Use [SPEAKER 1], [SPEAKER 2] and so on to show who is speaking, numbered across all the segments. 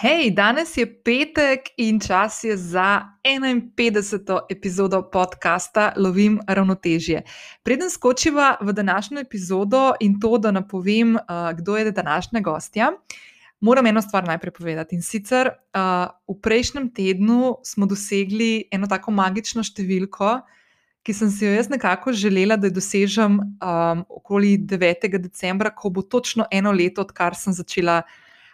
[SPEAKER 1] Hej, danes je petek in čas je za 51. epizodo podcasta Lovim ravnotežje. Preden skočiva v današnjo epizodo in to, da napovem, uh, kdo je današnja gostja, moram eno stvar najprej povedati. In sicer uh, v prejšnjem tednu smo dosegli eno tako magično številko, ki sem si jo jaz nekako želela, da jo dosežem um, okoli 9. decembra, ko bo točno eno leto, odkar sem začela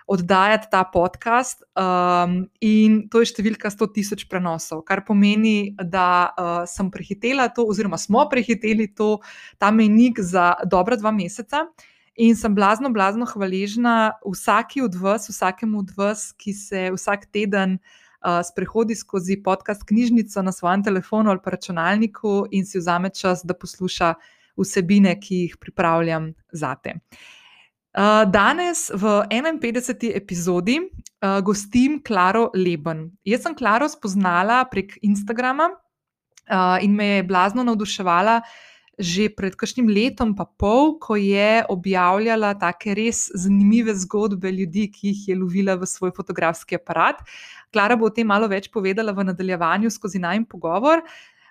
[SPEAKER 1] oddajati ta podcast. Um, in to je številka 100 tisoč prenosov, kar pomeni, da uh, sem prehitela to, oziroma smo prehiteli to, ta menik za dobra dva meseca. In sem blazno, blazno hvaležna vsaki od vas, vsakemu od vas, ki se vsak teden uh, sprehodi skozi podcast knjižnico na svojem telefonu ali računalniku in si vzame čas, da posluša vsebine, ki jih pripravljam za te. Uh, Uh, danes v 51. epizodi uh, gostim Klaro Leben. Jaz sem Klaro spoznala prek Instagrama uh, in me je blazno navduševala že pred kakšnim letom, pa pol, ko je objavljala take res zanimive zgodbe ljudi, ki jih je lovila v svoj fotografski aparat. Klara bo o tem malo več povedala v nadaljevanju skozi najmen pogovor.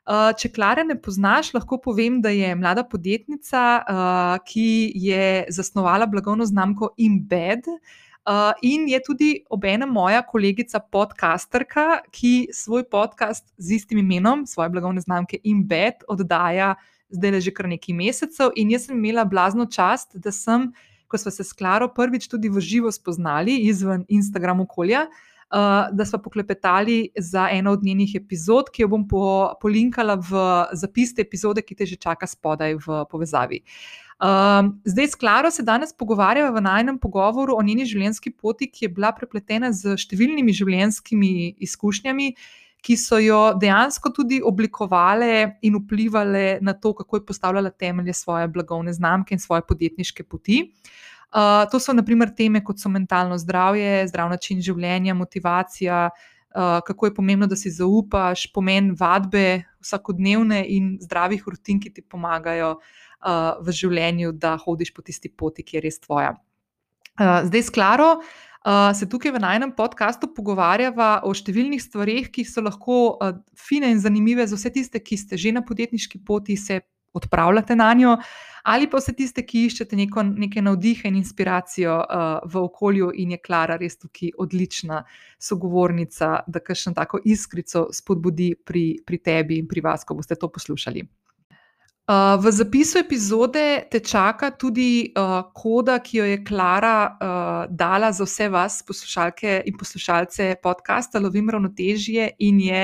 [SPEAKER 1] Eh, če Klare ne poznaš, lahko povem, da je mlada podjetnica, uh, ki je zasnovala blagovno znamko Embed. Uh, in je tudi obenem moja kolegica, podcasterka, ki svoj podcast z istim imenom, svoje blagovne znamke Embed, oddaja zdaj le že kar nekaj mesecev. In jaz sem imela blazno čast, da sem, ko smo se s Klaro prvič tudi v živo spoznali izven Instagram okolja, uh, da smo poklepetali za eno od njenih epizod, ki jo bom po, polinkala v zapis te epizode, ki te že čaka spodaj v povezavi. Um, zdaj, s Klaro se danes pogovarjamo v najnem pogovoru o njeni življenjski poti, ki je bila prepletena z številnimi življenjskimi izkušnjami, ki so jo dejansko tudi oblikovale in vplivali na to, kako je postavljala temelje svoje blagovne znamke in svoje podjetniške poti. Uh, Uh, to so naprimer teme, kot so mentalno zdravje, zdrav način življenja, motivacija, uh, kako je pomembno, da si zaupaš, pomen vadbe, vsakodnevne in zdravih rutin, ki ti pomagajo uh, v življenju, da hodiš po tisti poti, ki je res tvoja. Uh, zdaj, sklaro. Uh, se tukaj v najnem podkastu pogovarjava o številnih stvarih, ki so lahko uh, fine in zanimive za vse tiste, ki ste že na podjetniški poti, se odpravljate na njo, ali pa vse tiste, ki iščete neko, neke navdihe in inspiracijo uh, v okolju, in je Klara res tukaj odlična sogovornica, da kakšno tako iskrico spodbudi pri, pri tebi in pri vas, ko boste to poslušali. Uh, v zapisu epizode te čaka tudi uh, koda, ki jo je Klara uh, dala za vse vas, poslušalke in poslušalce podcasta Lovim ravnotežje in je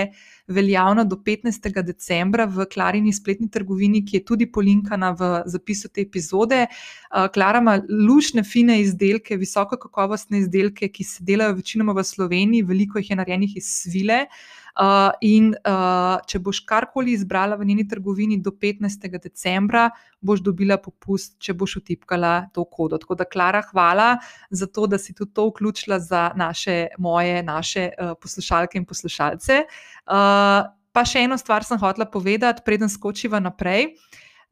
[SPEAKER 1] veljavna do 15. decembra v Klarini spletni trgovini, ki je tudi polinkana v zapisu te epizode. Uh, Klara ima lušne, fine izdelke, visoko kakovostne izdelke, ki se delajo večinoma v Sloveniji, veliko jih je narejenih iz svile. Uh, in uh, če boš karkoli izbrala v njeni trgovini do 15. decembra, boš dobila popust, če boš utipkala to kodo. Tako da, Klara, hvala za to, da si tudi to vključila za naše, moje, naše uh, poslušalke in poslušalce. Uh, pa še eno stvar sem hotela povedati, preden skočiva naprej.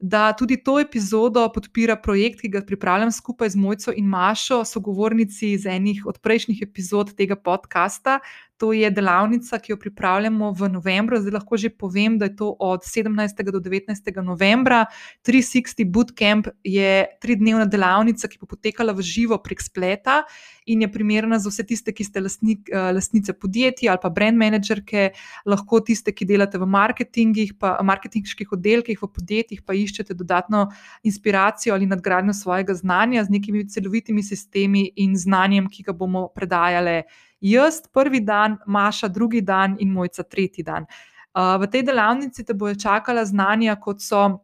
[SPEAKER 1] Da tudi to epizodo podpira projekt, ki ga pripravljam skupaj z Mojco in Mašo, sogovornici iz enih od prejšnjih epizod tega podcasta. To je delavnica, ki jo pripravljamo v novembru. Zdaj lahko že povem, da je to od 17. do 19. novembra. 360 Bootcamp je tridnevna delavnica, ki bo potekala v živo prek spleta in je primerna za vse tiste, ki ste lastnik, eh, lastnice podjetij ali pa brand managerke, lahko tiste, ki delate v marketingih, pa marketinških oddelkih v podjetjih, pa iščete dodatno inspiracijo ali nadgradnjo svojega znanja z nekimi celovitimi sistemi in znanjem, ki ga bomo predajali jaz prvi dan, Maša drugi dan in mojca tretji dan. V tej delavnici te bojo čakala znanja, kot so.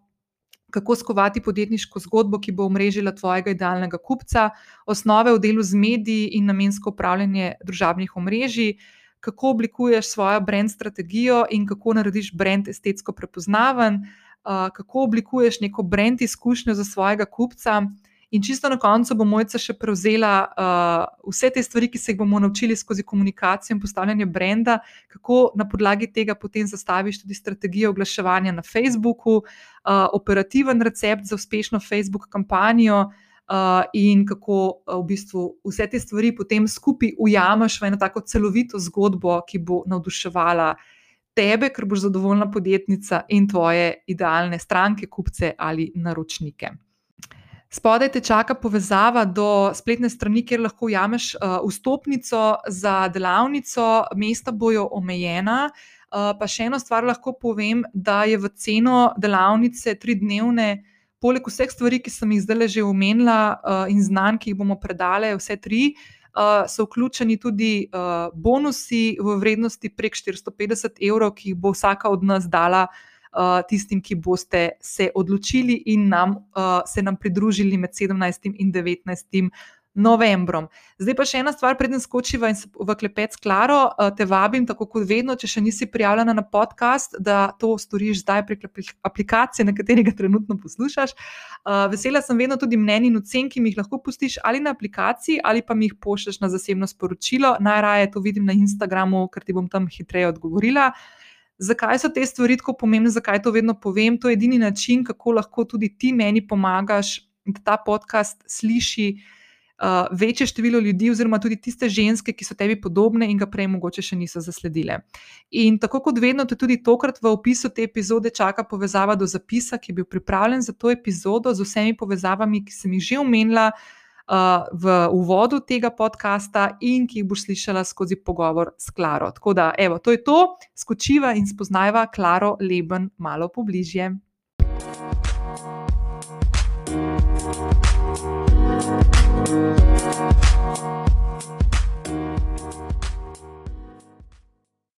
[SPEAKER 1] Kako skovati podjetniško zgodbo, ki bo omrežila tvojega idealnega kupca, osnove v delu z mediji in namensko upravljanje družabnih omrežij, kako oblikuješ svojo brand strategijo in kako narediš brand estetsko prepoznaven, kako oblikuješ neko brand izkušnjo za svojega kupca, In čisto na koncu bo mojca še prevzela uh, vse te stvari, ki se jih bomo naučili skozi komunikacijo in postavljanje brenda, kako na podlagi tega potem zastaviš tudi strategijo oglaševanja na Facebooku, uh, operativen recept za uspešno Facebook kampanjo. uh, in kako uh, v bistvu vse te stvari potem skupaj ujameš v eno tako celovito zgodbo, ki bo navduševala tebe, ker boš zadovoljna podjetnica in tvoje idealne stranke, kupce ali naročnike. Spodaj te čaka povezava do spletne strani, kjer lahko ujameš uh, vstopnico za delavnico, mesta bojo omejena. Uh, pa še eno stvar lahko povem, da je v ceno delavnice tri dnevne, poleg vseh stvari, ki sem jih zdaj že omenila, uh, in znanj, ki jih bomo predale, vse tri, uh, so vključeni tudi uh, bonusi v vrednosti prek 450 evrov, ki jih bo vsaka od nas dala. Uh, tistim, ki boste se odločili in nam, uh, se nam pridružili med 17. in 19 novembrom. Zdaj pa še ena stvar, preden skočiva v klepet s Klaro, eh, te vabim, tako kot vedno, če še nisi prijavljena na podcast, da to storiš zdaj prek aplikacije, na kateri ga trenutno poslušaš. Eh, vesela sem vedno tudi mnenj in ocen, ki mi jih lahko pustiš ali na aplikaciji, ali pa mi jih pošleš na zasebno sporočilo. Najraje to vidim na Instagramu, ker ti bom tam hitreje odgovorila. Zakaj so te stvari tako pomembne, zakaj to vedno povem? To je edini način, kako lahko tudi ti meni pomagaš, da ta podcast sliši uh, večje število ljudi, oziroma tudi tiste ženske, ki so tebi podobne in ga prej mogoče še niso zasledile. In tako kot vedno, te tudi tokrat v opisu te epizode čaka povezava do zapisa, ki je bil pripravljen za to epizodo z vsemi povezavami, ki sem jih že omenila. V uvodu tega podcasta, in ki jih boš slišala skozi pogovor s Klaro. Tako da, evo, to je to, skočiva in spoznajva Klaro Leben malo pobližje.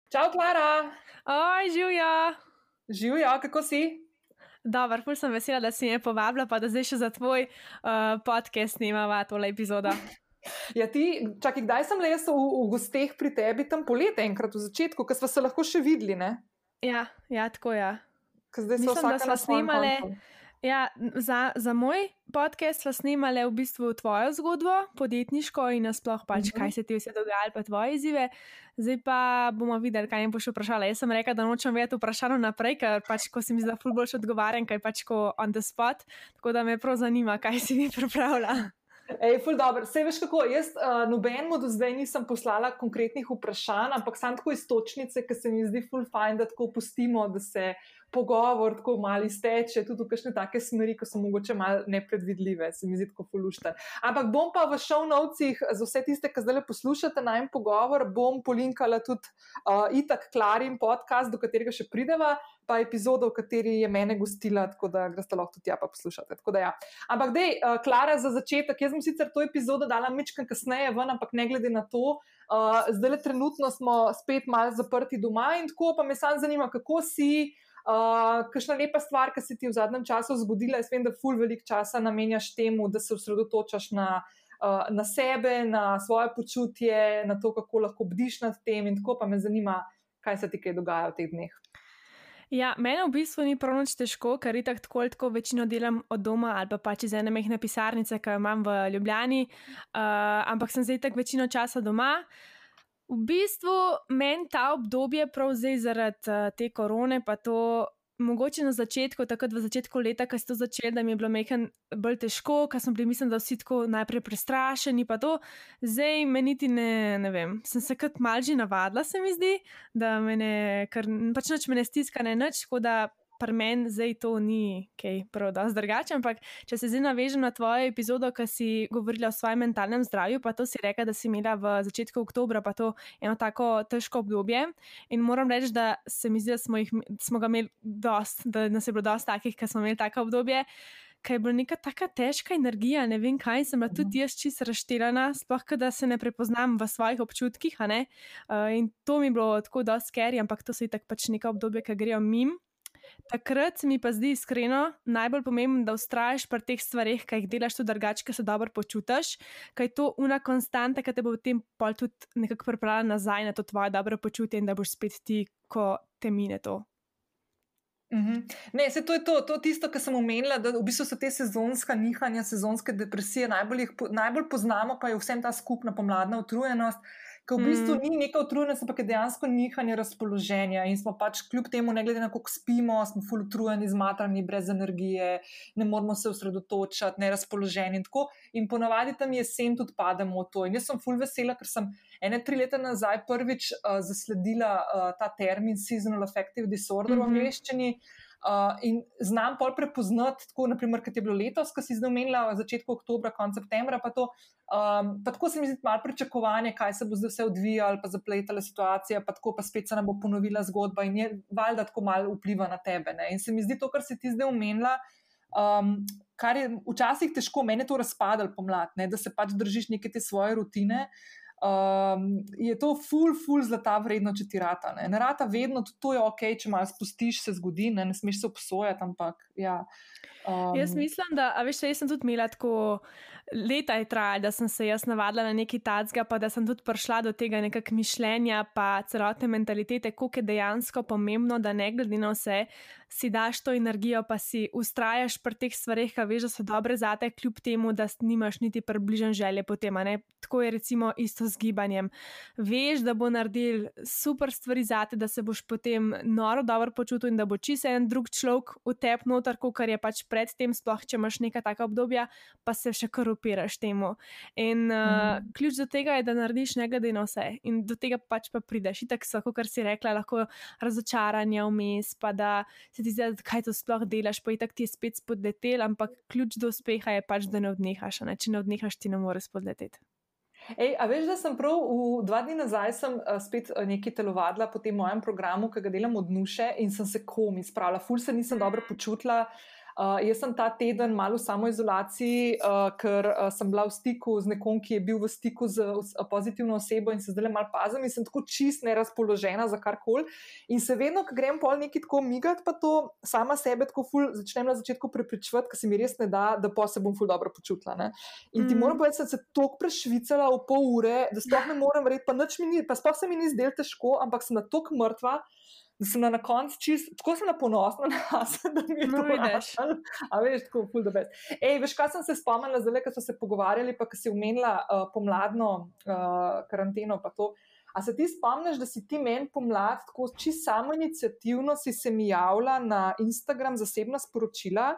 [SPEAKER 1] Čau, Klara.
[SPEAKER 2] Oj, živijo.
[SPEAKER 1] Živijo, kako si?
[SPEAKER 2] Dobro, ful sem vesela, da si me povabila, pa da zdaj še za tvoj uh, podcast snimava tole epizodo.
[SPEAKER 1] Ja, ti, čakaj, kdaj sem le jaz v, v gosteh pri tebi tam poletje, enkrat v začetku, ko smo se lahko še videli? Ne?
[SPEAKER 2] Ja, ja, tako je.
[SPEAKER 1] Ja. Mislim, da smo snimali.
[SPEAKER 2] Ja, za, za moj podcast smo snimali v bistvu tvojo zgodbo, podjetniško in nasploh, pač, kaj se ti vse dogaja, pa tvoje izzive. Zdaj pa bomo videli, kaj jim boš vprašala. Jaz sem rekla, da nočem vedeti vprašanje naprej, ker pač, ko si mi zdaj ful boljš odgovarjam, kaj pač ko on the spot. Tako da me prav zanima, kaj si mi pripravlja.
[SPEAKER 1] Ej, ful dobro. Sej veš kako, jaz uh, nobenemu do zdaj nisem poslala konkretnih vprašanj, ampak sam tako istočnice, ker se mi zdi ful fajn, da tako pustimo, da se pogovor tako malo steče, tudi v kakšne take smeri, ki so mogoče malo nepredvidljive, se mi zdi tako fulušten. Ampak bom pa v notesih za vse tiste, ki zdaj poslušate najem pogovor, bom polinkala tudi uh, itak Klarin podcast, do katerega še prideva. Pa epizodo, v kateri je mene gostila, tako da greste lahko tudi tja pa poslušate. Ja. Ampak, dej, uh, Klara, za začetek, jaz sem sicer to epizodo dala mečkam kasneje ven, ampak ne glede na to, uh, zdaj le trenutno smo spet malo zaprti doma in tako pa me samo zanima, kako si, uh, Uh, kakšna lepa stvar, ki se ti v zadnjem času zgodila, jaz vem, da ful veliko časa namenjaš temu, da se osredotočaš na, uh, na sebe, na svoje počutje, na to, kako lahko bdiš nad tem. In tako pa me zanima, kaj se ti kaj dogaja v teh dneh.
[SPEAKER 2] Ja, meni v bistvu ni prav nič težko, ker itak tako ali tako večino delam od doma ali pa pač iz ene mehne pisarnice, ki jo imam v Ljubljani, uh, ampak sem zdaj tako večino časa doma. V bistvu meni ta obdobje, prav zdaj zaradi uh, te korone, pa to mogoče na začetku, takrat v začetku leta, ko ste to začeli, da mi je bilo mehen bolj težko, ker sem bili, mislim, da vsi tako najprej prestrašeni, pa to zdaj meni niti ne, ne vem. Sem se kot malži navadila, se mi zdi, da me ne, ker pač noč me ne stiska, ne noč, tako da pri meni zdaj to ni kaj prav dosti drugače. Ampak, če se zdaj navežem na tvojo epizodo, ki si govorila o svojem mentalnem zdravju, pa to si rekla, da si imela v začetku oktobra pa to eno tako težko obdobje. In moram reči, da se mi zdi, da smo, jih, smo ga imeli dosti, da nas je bilo dosti takih, ki smo imeli tako obdobje. Kaj je bila neka tako težka energija, ne vem kaj, sem bila tudi jaz čisto razštirjena, sploh da se ne prepoznam v svojih občutkih. Uh, in to mi je bilo tako dosti skeri, ampak to so i tako pač neka obdobja, ki grejo mim. Takrat mi pa zdi iskreno najbolj pomembno, da ustraješ pri teh stvarih, kaj jih delaš tudi drugače, ki se dobro počutiš, kaj je to una konstanta, ki te bo v tem pol tudi nekako pripravila nazaj na to tvoje dobro počutje in da boš spet ti, ko te mine to.
[SPEAKER 1] -hmm. Ne, se to je to, to je tisto, kar sem omenila, da v bistvu so te sezonska nihanja, sezonske depresije, najbolj, jih, najbolj poznamo pa je vsem ta skupna pomladna utrujenost, Ker v bistvu mm. ni neka utrujenost, ampak je dejansko nihanje razpoloženja in smo pač kljub temu, ne glede na koliko spimo, smo full utrujeni, zmatrani, brez energije, ne moramo se osredotočati, ne razpoloženi in tako. In ponavadi tam jesen tudi pademo v to. In jaz sem full vesela, ker sem ene tri leta nazaj prvič uh, zasledila uh, ta termin seasonal affective disorder mm -hmm. v mhm. angleščini. Uh, in znam pol prepoznati, tako naprimer, kot je bilo letos, ko si zdaj omenila v začetku oktobra, konec septembra, pa to. Um, pa tako se mi zdi malo pričakovanje, kaj se bo zdaj vse odvijalo, pa zapletala situacija, pa tako pa spet se nam bo ponovila zgodba in je valjda tako malo vpliva na tebe. Ne? In se mi zdi to, kar si ti zdaj omenila. Um, kar je včasih težko, meni je to razpadalo pomlad, ne? da se pač držiš neke te svoje rutine. Uh, um, je to ful, ful zlata vredno, če ti rata. Ne, ne rata vedno, tudi to je ok, če malo spustiš, se zgodi, ne, ne smeš se obsojati, ampak ja.
[SPEAKER 2] Um, jaz mislim, da, a veš, jaz sem tudi imela tako leta je trajalo, da sem se jaz navadila na neki tacga, pa da sem tudi prišla do tega nekakšnega mišljenja, pa celotne mentalitete, koliko je dejansko pomembno, da ne glede na vse, si daš to energijo, pa si ustrajaš pri teh stvareh, ki veš, da so dobre za te, kljub temu, da nimaš niti približen želje po tem. Tako je recimo isto z gibanjem. Veš, da bo naredil super stvari za te, da se boš potem noro dobro počutil in da bo čisto en drug človek v tep noter, kot je pač predtem, sploh če imaš neka taka obdobja, pa se še kar upiraš temu. In uh, mm. ključ do tega je, da narediš ne glede na vse in do tega pač pa prideš. Tako so, kot si rekla, lahko razočaranje vmes, pa da se ti zdi, kaj to sploh delaš, pa je tako ti je spet spodletel, ampak ključ do uspeha je pač, da ne odnehaš. Ne? Če ne odnehaš, ti ne moreš spodleteti.
[SPEAKER 1] Ej, a veš, da sem prav v dva dni nazaj uh, spet uh, nekaj telovadila po tem mojem programu, ki ga delam od nuše in sem se komi spravila, ful se nisem dobro počutila. Uh, jaz sem ta teden malo v samoizolaciji, uh, ker uh, sem bila v stiku z nekom, ki je bil v stiku z uh, pozitivno osebo in se zdaj le malo pazim in sem tako čist nerazpoložena za karkoli. In se vedno, ko grem pol neki tako migati, pa to sama sebe tako ful začnem na začetku prepričevati, ker se mi res ne da, da pa se bom ful dobro počutila. Ne? In ti mm. moram povedati, da sem se tok prešvicala v pol ure, da sploh ne morem verjeti, pa, pa sploh se mi ni zdel težko, ampak sem na tok mrtva sem na, na koncu čist, tako sem ponosna na sebe, da mi je to
[SPEAKER 2] všeč.
[SPEAKER 1] A veš, tako ful da veš. Ej, veš, kaj sem se spomnila, zdaj, ko smo se pogovarjali, pa si umenila uh, pomladno uh, karanteno. A se ti spomniš, da si ti meni pomlad, tako čisto samo inicijativno si se mi javila na Instagram zasebna sporočila?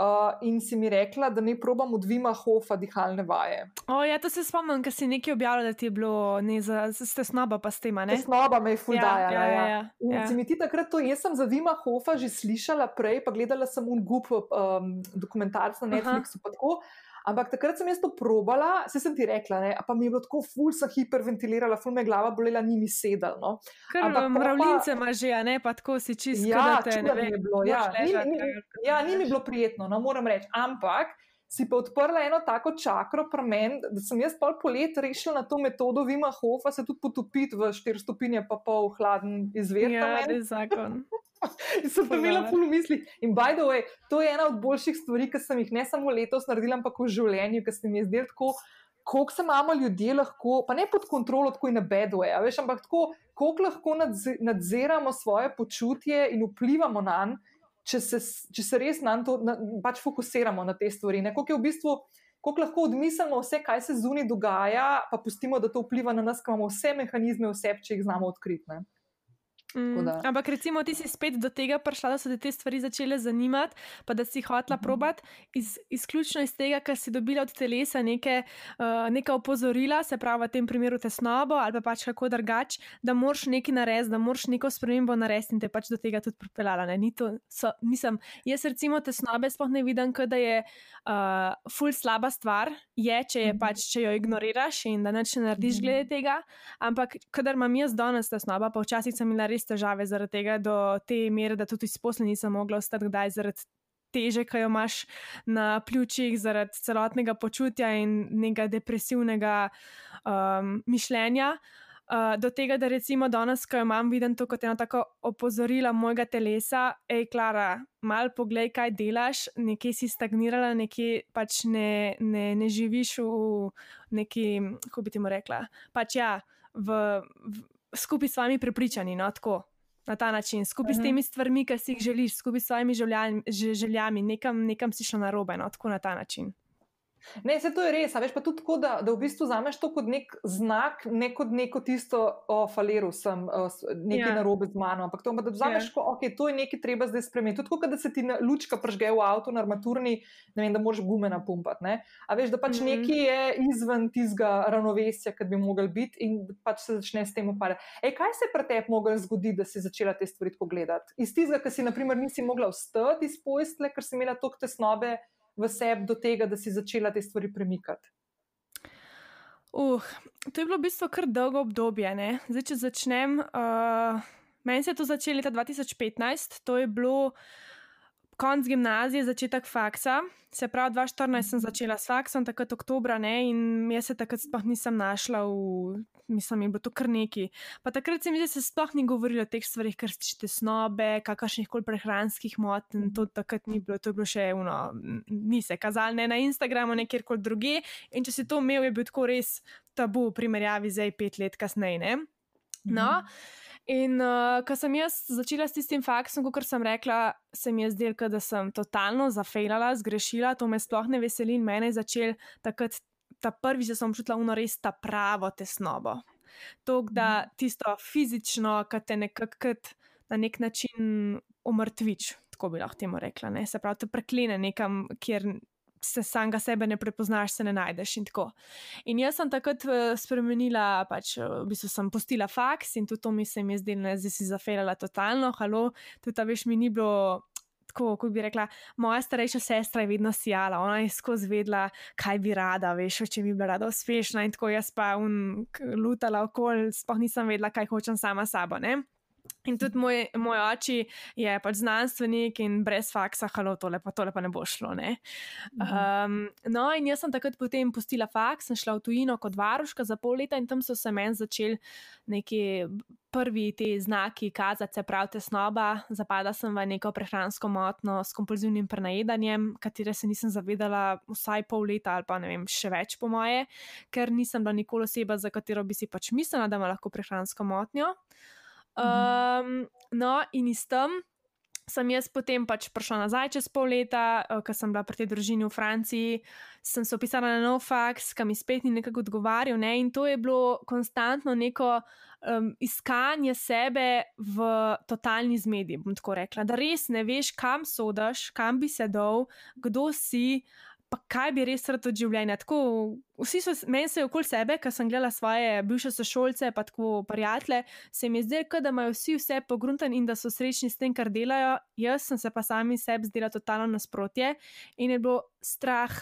[SPEAKER 1] Uh, in si mi rekla, da ne probam od Vima Hofa dihalne vaje.
[SPEAKER 2] O, ja, to se spomnim, ker si nekaj objavila, da ti je bilo, ne, za, ste snoba pa s tem, ne?
[SPEAKER 1] Snoba me je fuldaja.
[SPEAKER 2] Ja, ja, ja, ja.
[SPEAKER 1] In ja. si mi ti takrat to, jaz sem za Vima Hofa že slišala prej, pa gledala sem un gup um, dokumentarc na Netflixu, tako. Ampak takrat sem jaz to probala, se sem ti rekla, ne, pa mi je bilo tako, ful sem hiperventilirala, ful me glava bolela, ni mi sedel. No.
[SPEAKER 2] Ker imam mravljince, ima že, ne pa tako si čisto. Ja, te, ne,
[SPEAKER 1] ne, bilo, ja, ni, ni, ja, ni mi bilo prijetno, no, moram reči. Ampak si pa odprla eno tako čakro pri meni, da sem jaz pol polet rešila na to metodo Vima Hofa, se tudi potopiti v 4 stopinje, pa pol hladen izver.
[SPEAKER 2] Ja, zakon.
[SPEAKER 1] Sem pa imela puno misli. In by the way, to je ena od boljših stvari, ki sem jih ne samo letos naredila, ampak v življenju, ker se mi je zdelo tako, koliko se imamo ljudje lahko, pa ne pod kontrolo, tako in na bedu, veš, ampak tako, koliko lahko nadziramo svoje počutje in vplivamo na njega, če, če se res na to na, pač fokusiramo na te stvari. Koliko je v bistvu. Kako lahko odmislimo vse, kaj se zunaj dogaja, pa pustimo, da to vpliva na nas, ki imamo vse mehanizme, vse, če jih znamo odkriti.
[SPEAKER 2] Mm, ampak recimo ti si spet do tega prišla, da so te, te stvari začele zanimati, pa da si hotla mm -hmm. probat, iz, izključno iz tega, ker si dobila od telesa neke, uh, neka opozorila, se pravi v tem primeru tesnobo ali pa pač kako drugač, da moraš nekaj narediti, da moraš neko spremembo narediti in te pač do tega tudi pripeljala. Mislim, jaz recimo tesnobe sploh ne vidim, da je uh, ful slaba stvar, je, če, je, mhm. pač, če jo ignoriraš in da neč ne narediš mhm. glede tega, ampak kadar imam jaz danes tesnoba, pa včasih sem imela res res težave zaradi tega, do te mere, da tudi izposlen nisem mogla ostati kdaj zaradi teže, ki jo imaš na pljučih, zaradi celotnega počutja in nekega depresivnega um, mišljenja. Uh, do tega, da recimo danes, ko imam viden to kot eno tako opozorilo mojega telesa, hej, Klara, mal poglej, kaj delaš, nekje si stagnirala, nekje pač ne, ne, ne živiš v neki, kako bi ti mu rekla, pač ja, v, v skupaj s svojimi prepričanji, no, tako na ta način, skupaj uh -huh. s temi stvarmi, ki si jih želiš, skupaj s svojimi željami, željami nekam, nekam si šla na robe, no, tako na ta način.
[SPEAKER 1] Ne, se to je res, veš pa tudi tako, da, da v bistvu zameš to kot nek znak, ne kot neko tisto, o, faliru sem, o, nekaj ja. narobe z mano, ampak to, da vzameš, ja. ok, to je nekaj treba zdaj spremeniti. Tudi, kot da se ti lučka pržge v avtu na armaturni, ne vem, da moraš gume napumpati, ne? A veš, da pač mm -hmm. nekaj je izven tizga ravnovesja, kad bi mogel biti in pač se začne s tem upadati. Ej, kaj se je pri tebi moglo zgoditi, da si začela te stvari tako gledati? Iz tizga, ker si, naprimer, nisi mogla vstati iz pojstle, ker si imela toliko tesnobe, v sebi do tega, da si začela te stvari premikati?
[SPEAKER 2] Uh, to je bilo v bistvu kar dolgo obdobje. Zdaj, če začnem, uh, meni se je to začelo leta 2015, to je bilo konc gimnazije, začetek faksa. Se pravi, 2014 sem začela s faksom, takrat oktobra, ne, in jaz se takrat sploh nisem našla v mislim, bilo to kar neki. Pa takrat se mi zdi, da se sploh ni govorilo o teh stvarih, kar se tiče tesnobe, kakršnih koli prehranskih motenj. To takrat ni bilo, to je bilo še eno, ni se kazalo ne na Instagramu, ne kjerkoli druge. In če si to imel, je bil tako res tabu v primerjavi z pet let kasneje. No. In uh, ko sem jaz začela s tistim faksom, kot sem rekla, se mi je zdelo, da sem totalno zafejala, zgrešila, to me sploh ne veseli in mene je začel takrat ta prvi, da sem občutila uno res ta pravo tesnobo. To, da mhm. tisto fizično, ki te nekako na nek način umrtvič, tako bi lahko temu rekla. Ne? Se pravi, te preklene nekam, kjer se samega sebe ne prepoznaš, se ne najdeš in tako. In jaz sem takrat eh, spremenila, pač v bistvu sem postila faks in tudi to mi se je zdelo, da si zafelala totalno, halo, tudi ta veš mi ni bilo tako, kot bi rekla, moja starejša sestra je vedno sijala, ona je skozi vedela, kaj bi rada, veš, če bi bila rada uspešna in tako jaz pa un, lutala okoli, sploh nisem vedela, kaj hočem sama sabo. Ne? In tudi moj, moj oči je pač znanstvenik in brez faksa, halo, tole pa, tole pa ne bo šlo. Ne? Um, no, in jaz sem takrat potem pustila faks, sem šla v tujino kot varuška za pol leta in tam so se meni začeli neki prvi ti znaki kazati, se pravi, tesnoba. Zapada sem v neko prehransko motno s kompulzivnim prenajedanjem, katere se nisem zavedala vsaj pol leta ali pa ne vem, še več po moje, ker nisem bila nikoli oseba, za katero bi si pač mislila, da ima lahko prehransko motnjo. Um, no, in iz tam sem jaz potem pač prišla nazaj čez pol leta, uh, ker sem bila pri tej družini v Franciji, sem se opisala na nov faks, ki mi spet ni nekako odgovarjal. Ne? In to je bilo konstantno neko um, iskanje sebe v totalni zmedi, bom tako rekla, da res ne veš, kam sodaš, kam bi sedel, kdo si pa kaj bi res rad od življenja. Tako, vsi so meni se okoli sebe, ker sem gledala svoje bivše sošolce, pa tako prijatelje, se mi je zdelo, da imajo vsi vse pogrunten in da so srečni s tem, kar delajo. Jaz sem se pa sami sebi zdela totalno nasprotje in je bilo strah.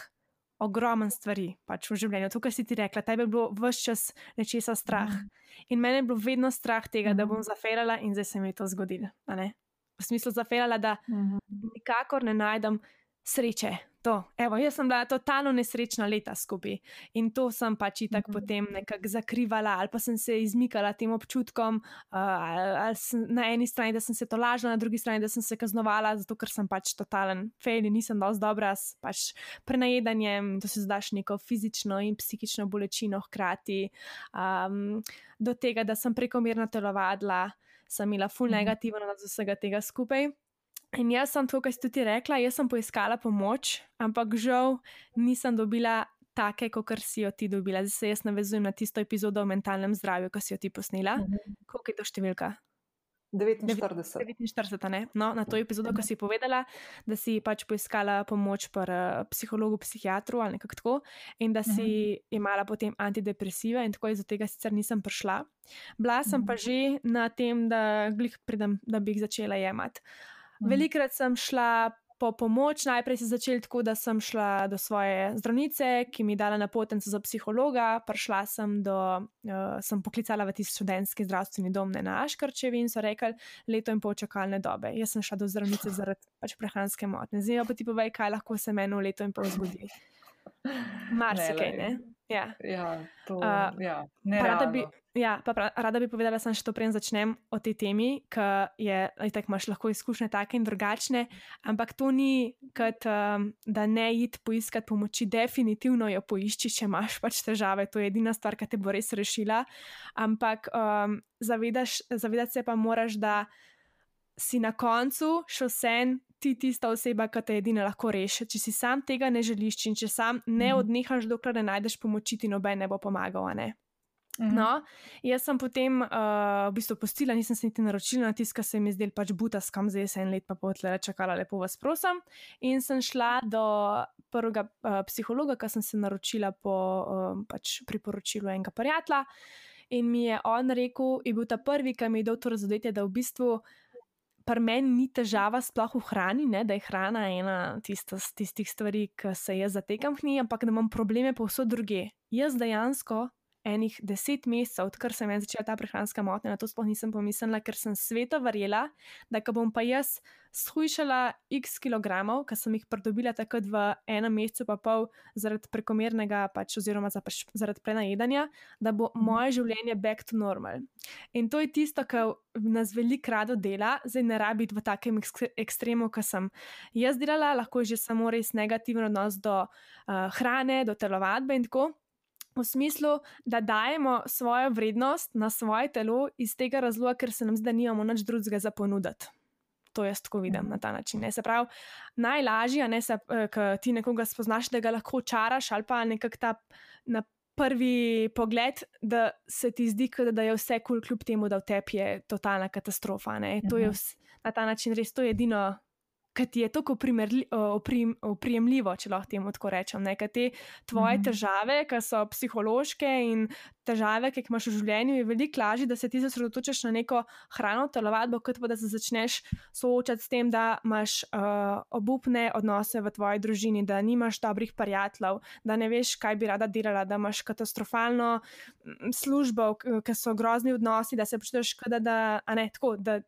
[SPEAKER 2] Ogromen stvari pač v življenju. To, kar si ti rekla, tebi je bilo vse čas nečesa strah. Mm. In meni je bilo vedno strah tega, da bom zaferala, in zdaj se mi je to zgodilo. V smislu zaferala, da mm. nikakor ne najdem sreče, To, evo, jaz sem bila totalno nesrečna leta skupaj in to sem pač tako mm -hmm. potem nekako zakrivala, ali pa sem se izmikala tem občutkom, uh, ali, ali sem, na eni strani, da sem se to lažila, na drugi strani, da sem se kaznovala, zato ker sem pač totalen fail in nisem dovolj dobra s pač prenajedanjem, da se zdaš neko fizično in psihično bolečino hkrati, um, do tega, da sem prekomerno telovadila, sem imela full mm -hmm. negativno od vsega tega skupaj. In jaz sem to, kar si tudi rekla, jaz sem poiskala pomoč, ampak žal nisem dobila take, kot si jo ti dobila. Zdaj se jaz navezujem na tisto epizodo o mentalnem zdravju, ki si jo ti posnela. Mhm. Koliko je to številka?
[SPEAKER 1] 49.
[SPEAKER 2] 49, ne? No, na to epizodo, ko si povedala, da si pač poiskala pomoč pri uh, psihologu, psihiatru ali nekako tako, in da si uh -huh. imela potem antidepresive, in tako iz tega sicer nisem prišla. Bila sem uh -huh. pa že na tem, da, pridem, da bi jih začela jemati. Mhm. Velikrat sem šla po pomoč, najprej se začel tako, da sem šla do svoje zdravnice, ki mi je dala napotnico za psihologa, prišla sem do, uh, sem poklicala v tisti študentski zdravstveni dom na Aškarčevi in so rekli, leto in pol čakalne dobe. Jaz sem šla do zdravnice zaradi pač prehranske motnje. Zdaj pa ti povej, kaj lahko se meni v leto in pol zgodi. Marsikaj, ne?
[SPEAKER 1] Ja, ja, to, uh, ja
[SPEAKER 2] rada, bi, ja, pa pra, rada bi povedala, da sem še to prej začnem o tej temi, ker je, tako imaš lahko izkušnje take in drugačne, ampak to ni, kot um, da ne id poiskati pomoči, definitivno jo poišči, če imaš pač težave, to je edina stvar, ki te bo res rešila. Ampak um, zavedaš, zavedati se pa moraš, da si na koncu še vsem ti tista oseba, ki te edina lahko reši. Če si sam tega ne želiš in če sam ne mhm. odnehaš, dokler ne najdeš pomoči, ti noben ne bo pomagal. Ne? Mhm. No, jaz sem potem uh, v bistvu postila, nisem se niti naročila na tisk, se mi zdel pač buta, skam zdaj se en let pa potle čakala, lepo vas prosim. In sem šla do prvega uh, psihologa, ki sem se naročila po uh, pač priporočilu enega prijatelja. In mi je on rekel, je bil ta prvi, ki mi je dal to razodetje, da v bistvu pri meni ni težava sploh v hrani, ne, da je hrana ena tista, tistih stvari, ki se jaz zatekam v njej, ampak da imam probleme povsod druge. Jaz dejansko enih deset mesecev, odkar sem začela ta prehranska motnja, na to sploh nisem pomislila, ker sem sveto verjela, da ko bom pa jaz shujšala x kilogramov, ki sem jih pridobila takrat v enem mesecu, pa pol zaradi prekomernega, pač, oziroma zaradi prenajedanja, da bo mhm. moje življenje back to normal. In to je tisto, kar nas veliko rado dela, zdaj ne rabi biti v takem ekstremu, kot sem jaz delala, lahko je že samo res negativen odnos do uh, hrane, do telovadbe in tako v smislu, da dajemo svojo vrednost na svoje telo iz tega razloga, ker se nam zdi, da nimamo nič drugega za ponuditi. To jaz tako vidim na ta način. Ne? Se pravi, najlažje je, da eh, ti nekoga spoznaš, da ga lahko čaraš, ali pa nekako ta na prvi pogled, da se ti zdi, da je vse kul, cool, kljub temu, da v tebi je totalna katastrofa. Ne? To je mhm. vs, na ta način res to edino ki ti je tako oprijemljivo, če lahko temu tako rečem. Ne? Te tvoje mm težave, ki so psihološke in težave, ki jih imaš v življenju, je veliko lažje, da se ti osredotočiš na neko hrano, telovadbo, kot pa da se začneš soočati s tem, da imaš uh, obupne odnose v tvoji družini, da nimaš dobrih prijateljev, da ne veš, kaj bi rada delala, da imaš katastrofalno službo, ki so grozni odnosi, da se počutiš, da, da, ne, tako, da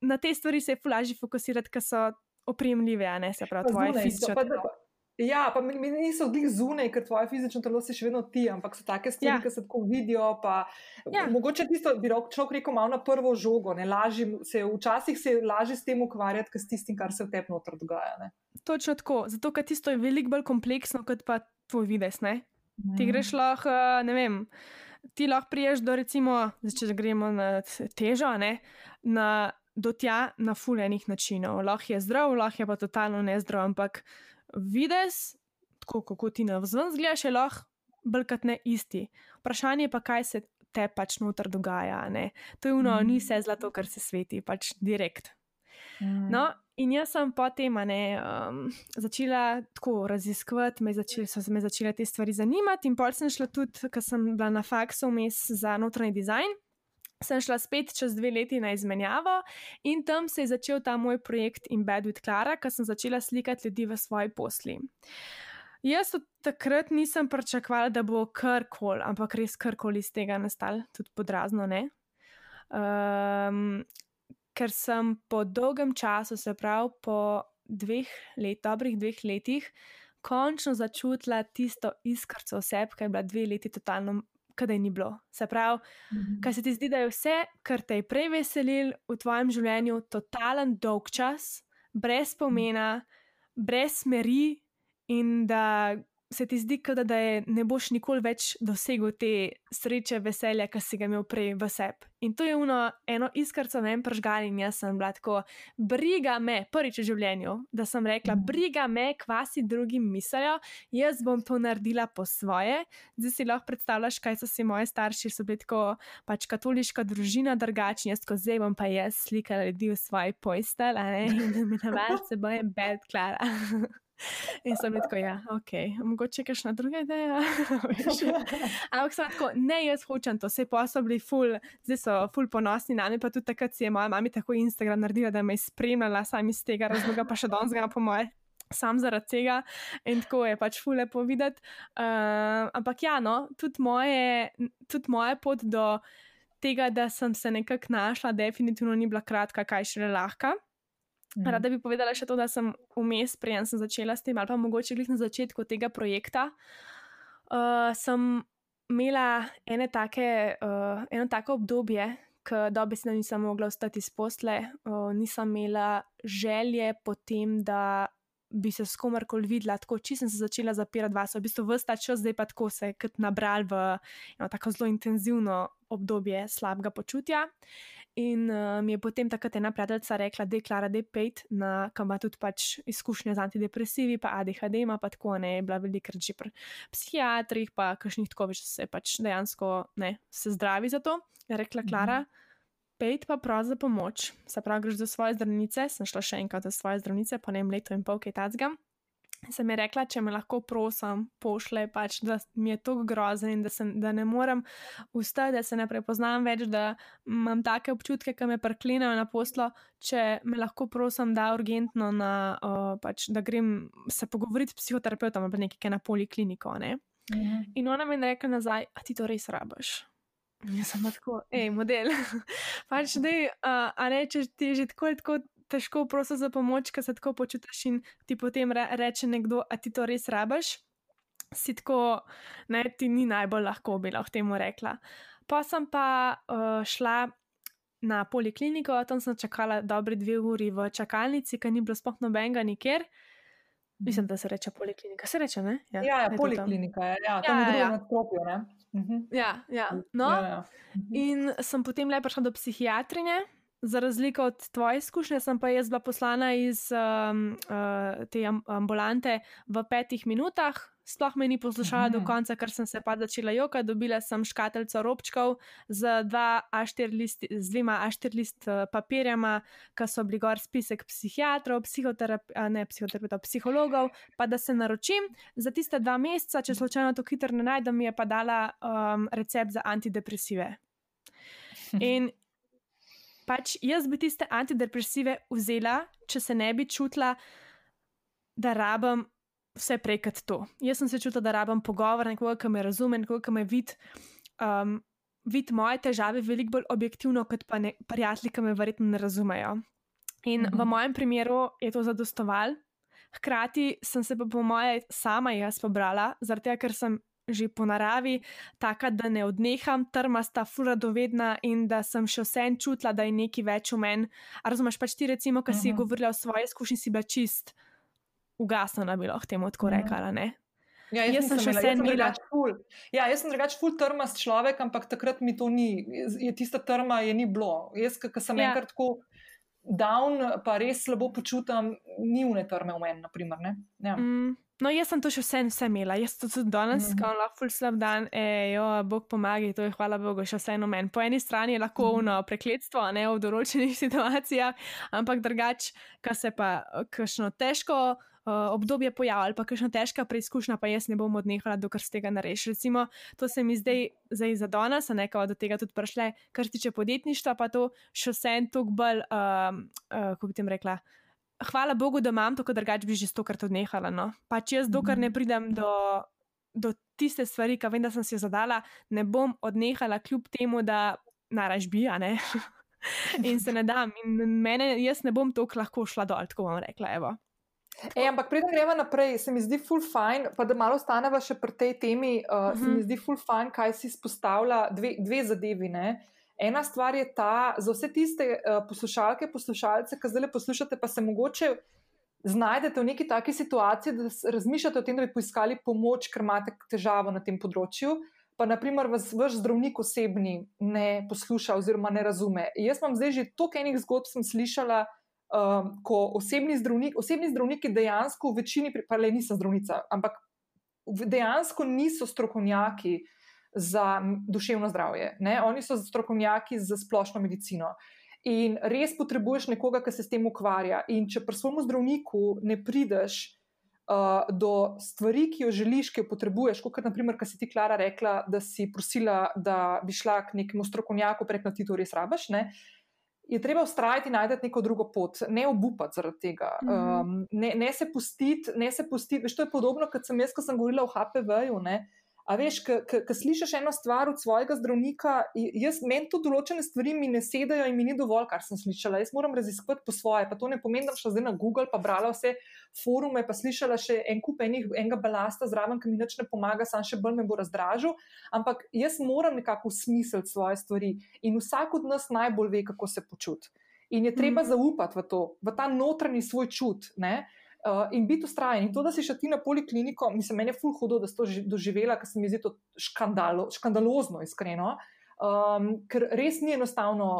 [SPEAKER 2] na te stvari se je fulaži fokusirati, ker so opremljive, a ne se pravi, tvoje fizične.
[SPEAKER 1] Ja, pa mi, niso bili zunaj, ker tvoje fizično telo si še vedno ti, ampak so take stvari, ja. ki se tako vidijo. Pa, ja. Mogoče tisto bi človek rekel malo na prvo žogo. Laži, se, včasih se je lažje s tem ukvarjati, kot s tistim, kar se v tebi notr dogaja. Ne?
[SPEAKER 2] Točno tako, zato ker tisto je veliko bolj kompleksno kot pa tvoj vides. Mm. Ti greš lahko, ne vem ti lahko priješ do, recimo, če gremo na težo, ne, na, do tja na fuljenih načinov. Lahko je zdrav, lahko je pa totalno nezdrav, ampak vides, tako kot ti na vzven zgledaš, je lahko brkat ne isti. Vprašanje pa, kaj se te pač noter dogaja. Ne. To je uno, mm. ni vse zlato, kar se sveti, pač direkt. Mm. No, In jaz sem potem um, začela tako raziskovati, me začel, so me začele te stvari zanimati, in pol sem šla tudi, ker sem bila na faksu vmes za notranji dizajn. Sem šla spet čez dve leti na izmenjavo in tam se je začel ta moj projekt Embed with Clara, ker sem začela slikati ljudi v svoji posli. Jaz od takrat nisem pričakovala, da bo karkoli, ampak res karkoli iz tega nastalo, tudi podrazno. Um, ker sem po dolgem času, se pravi po dveh let, dobrih dveh letih, končno začutila tisto iskrco oseb, ki je bila dve leti totalno, kadaj ni bilo. Se pravi, mm -hmm. kaj se ti zdi, da je vse, kar te je prej veselil v tvojem življenju, totalen dolg čas, brez pomena, brez smeri in da se ti zdi, da, da je, ne boš nikoli več dosegel te sreče, veselja, ki si ga imel prej v sebi. In to je uno, eno iskrco me pržgali in jaz sem bila tako, briga me, prvič v življenju, da sem rekla, mhm. briga me, kva si drugim mislijo, jaz bom to naredila po svoje. Zdaj si lahko predstavljaš, kaj so si moji starši, so bili tako pač katoliška družina, drugačni, jaz ko zdaj bom pa jaz slikala ljudi v svoji postelji, in da mi navadi se boje bed, klara. In sem tako, ja, ok, mogoče kaj še na druge ideje. Ampak sem tako, ne, jaz hočem to, vse pa so bili ful, zdaj so ful ponosni na me, pa tudi takrat si je moja mama tako Instagram naredila, da me je spremljala sam iz tega razloga, pa še danes ga po moje. Sam zaradi tega in tako je pač fule povedati. Uh, ampak ja, no, tudi moje, tudi moje pot do tega, da sem se nekako našla, definitivno ni bila kratka, kaj še le lahka. Mhm. Rada bi povedala še to, da sem vmes, preden sem začela s tem, ali pa mogoče glih na začetku tega projekta, uh, sem imela ene take, uh, eno tako obdobje, ko dobesedno nisem mogla ostati iz posle, uh, nisem imela želje potem, da bi se s komarkoli videla, tako čisto sem se začela zapirati vas, v bistvu vsta čas, zdaj pa tako se je kot nabral v eno tako zelo intenzivno obdobje slabega počutja. In uh, mi je potem takrat ena prijateljica rekla, da je Klara, da je pet, kam ima tudi pač izkušnje z antidepresivi, pa ADHD ima pa tako, ne, je bila velikrat že pri psihiatrih, pa kakšnih tako več, se pač dejansko ne, se zdravi za to. Je rekla Klara, mm -hmm. pet pa prav za pomoč. Se pravi, greš do svoje zdravnice, sem šla še enkrat do svoje zdravnice, po enem letu in pol, kaj tacgam sem ji rekla, če me lahko prosim, pošle, pač, da mi je to grozen in da, sem, da ne morem ustati, da se ne prepoznam več, da imam take občutke, ki me preklinajo na poslo, če me lahko prosim, da urgentno, na, uh, pač, da grem se pogovoriti s psihoterapeutom ali nekaj na polikliniko. Ne? Mhm. In ona mi je rekla nazaj, a ti to res rabaš. Jaz sem tako, hej, model. pač, dej, uh, a ne, če ti je že tako, tako težko prosi za pomoč, ker se tako počutiš in ti potem re, reče nekdo, a ti to res rabaš. Si tako, ne, ti ni najbolj lahko bi lahko temu rekla. Pa sem pa uh, šla na polikliniko, tam sem čakala dobre dve uri v čakalnici, ker ni bilo sploh nobenega nikjer. Mislim, da se reče poliklinika. Se reče, ne?
[SPEAKER 1] Ja, ja, ja poliklinika je. Ja, tam ja, ja, ja. na skropju, ne?
[SPEAKER 2] Mhm. Ja, ja. No, ja, ja. Mhm. In sem potem le prišla do psihiatrinje, za razliko od tvoje izkušnje, sem pa jaz bila poslana iz um, uh, te ambulante v petih minutah. Sploh me ni poslušala do konca, ker sem se pa začela joka. Dobila sem škatlico robčkov z, list, z dvema A4 list uh, papirjama, ki so bili gor spisek psihiatrov, ne psihoterapeutov, psihologov, pa da se naročim za tiste dva meseca, če slučajno to hitro ne najdem, mi je pa dala um, recept za antidepresive. In pač jaz bi tiste antidepresive vzela, če se ne bi čutila, da rabim vse prej kot to. Jaz sem se čutila, da rabim pogovor, nekoga, ki me razume, nekoga, ki me vidi. Um, Vid moje težave veliko bolj objektivno, kot pa ne, prijatelji, ki me verjetno ne razumejo. In mm -hmm. v mhm. mojem primeru je to zadostovalo. Hkrati sem se pa po moje sama jaz pobrala, zaradi tega, ker sem že po naravi, taka, da ne odneham, trmasta, furadovedna in da sem še vse en čutila, da je nekaj več v meni. Razumeš pač ti, recimo, ki si uh -huh. govorila o svoji izkušnji, si bila čist ugasnjena, bi lahko temu tako rekla. Ne?
[SPEAKER 1] Ja, jaz, jaz sem še vse en imela. Ja, jaz sem drugač full trmast človek, ampak takrat mi to ni, je tista trma je ni bilo. Jaz, ki sem ja. enkrat tako down, pa res slabo počutam, ni une trme v meni, naprimer. Ja. Mm.
[SPEAKER 2] No, jaz sem to še vse, vse imela, jaz to tudi danes, mm -hmm. ko lahko slab dan, ejo, Bog pomaga, to je hvala Bogu, še vseeno meni. Po eni strani je lahko mm -hmm. ono prekletstvo, ne v določenih situacijah, ampak drugač, kar se pa kakšno težko. Uh, obdobje pojavlja ali pa kakšna težka preizkušnja, pa jaz ne bom odnehala, dokler se tega ne reši. Recimo, to se mi zdaj, zdaj za danes, a nekaj do tega tudi prišle, kar tiče podjetništva, pa to še vse en tok bolj, uh, uh, kako bi tem rekla, hvala Bogu, da imam to, drugače bi že stokrat odnehala. No? Pač jaz, dokler ne pridem do, do tiste stvari, ki vem, da sem si jo zadala, ne bom odnehala, kljub temu, da naraž bi, a ne. in se ne dam, in mene, jaz ne bom tako lahko šla dol, tako bom rekla. Evo.
[SPEAKER 1] Ej, ampak preden gremo naprej, se mi zdi full fine, pa da malo ostaneva še pri tej temi, uh, uh -huh. se mi mhm. zdi full fine, kaj si izpostavlja dve, dve zadevi. Ne? Ena stvar je ta, za vse tiste uh, poslušalke, poslušalce, ki zdaj poslušate, pa se mogoče znajdete v neki taki situaciji, da razmišljate o tem, da bi poiskali pomoč, ker imate težavo na tem področju. Pa, naprimer, vas vaš zdravnik osebni ne posluša oziroma ne razume. Jaz imam zdaj že toliko enih zgodb, sem slišala, um, ko osebni, zdravnik, osebni zdravniki dejansko v večini, pa le nisem zdravnica, ampak dejansko niso strokovnjaki uh, za duševno zdravje. Ne? Oni so strokovnjaki za splošno medicino. In res potrebuješ nekoga, ki se s tem ukvarja. In če pri svojemu zdravniku ne prideš uh, do stvari, ki jo želiš, ki jo potrebuješ, kot naprimer, kar si ti, Klara, rekla, da si prosila, da bi šla k nekemu strokovnjaku, prek na ti to res rabaš. Ne? Je treba ustrajati in najti neko drugo pot, ne obupati zaradi tega, um, ne, ne se pustiti. Pustiti. Veš, to je podobno, kot sem jaz, ko sem govorila o HPV-ju. A veš, ko slišiš eno stvar od svojega zdravnika, jaz meni to določene stvari mi ne sedajo in mi ni dovolj, kar sem slišala. Jaz moram raziskovati po svoje. Pa to ne pomeni, da sem šla zdaj na Google, pa brala vse forume, pa slišala še en kup enih, enega balasta zraven, ki mi nič ne pomaga, sam še bolj me bo razdražil. Ampak jaz moram nekako smiseliti svoje stvari in vsak od nas najbolj ve, kako se počuti. In je treba mm. zaupati v to, v ta notranji svoj čut. Ne? Uh, in biti ustrajen. In to, da si šel ti na polikliniko, mislim, meni je ful hudo, da si to doživela, ker se mi zdi to škandalo, škandalozno, iskreno, um, ker res ni enostavno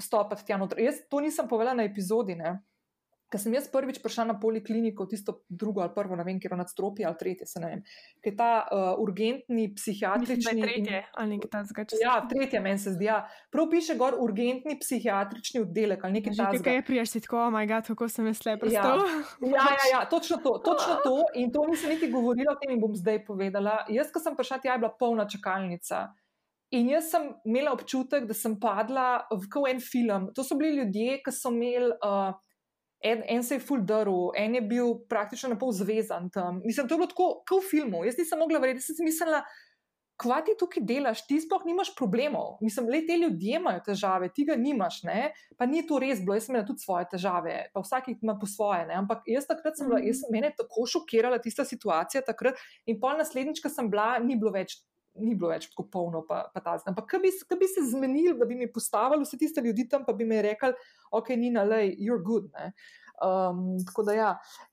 [SPEAKER 1] stopiti tja noter. Jaz to nisem povedala na epizodi, ne. Ker sem jaz prvič prišla na polikliniko, tisto drugo ali prvo, ne vem, kjer je nadstropje ali tretje, se ne vem, ker ta uh, urgentni psihiatrični.
[SPEAKER 2] Mislim, tretje ali nekaj takega.
[SPEAKER 1] Ja, tretje meni se zdi. Ja. Prav piše gor urgentni psihiatrični oddelek ali nekaj takega.
[SPEAKER 2] Kaj je priješ, tako, oh moj bog, kako sem jaz lepo
[SPEAKER 1] ja. ja, ja, ja, točno to, točno to. In to nisem niti govorila o tem in bom zdaj povedala. Jaz, ko sem prišla tja, je bila polna čakalnica. In jaz sem imela občutek, da sem padla v en film. To so bili ljudje, ki so imeli. Uh, en, en se je full drl, en je bil praktično na pol zvezan tam. Mislim, to je bilo tako, kot v filmu. Jaz nisem mogla verjeti, sem si mislila, kva ti tukaj delaš, ti sploh nimaš problemov. Mislim, le te ljudje imajo težave, ti ga nimaš, ne? pa ni to res bilo, jaz sem imela tudi svoje težave, pa vsak ima po svoje. Ne? Ampak jaz takrat sem bila, jaz, mene je tako šokirala tista situacija takrat in pol naslednjič, ko sem bila, ni bilo več. Ni bilo več tako polno, pa, pa ta zdaj. Ampak, kaj bi, bi se zmenili, da bi mi postavili vse tiste ljudi tam, pa bi mi rekli, ok, Nina, lej, you're good. Um, tako da, ja.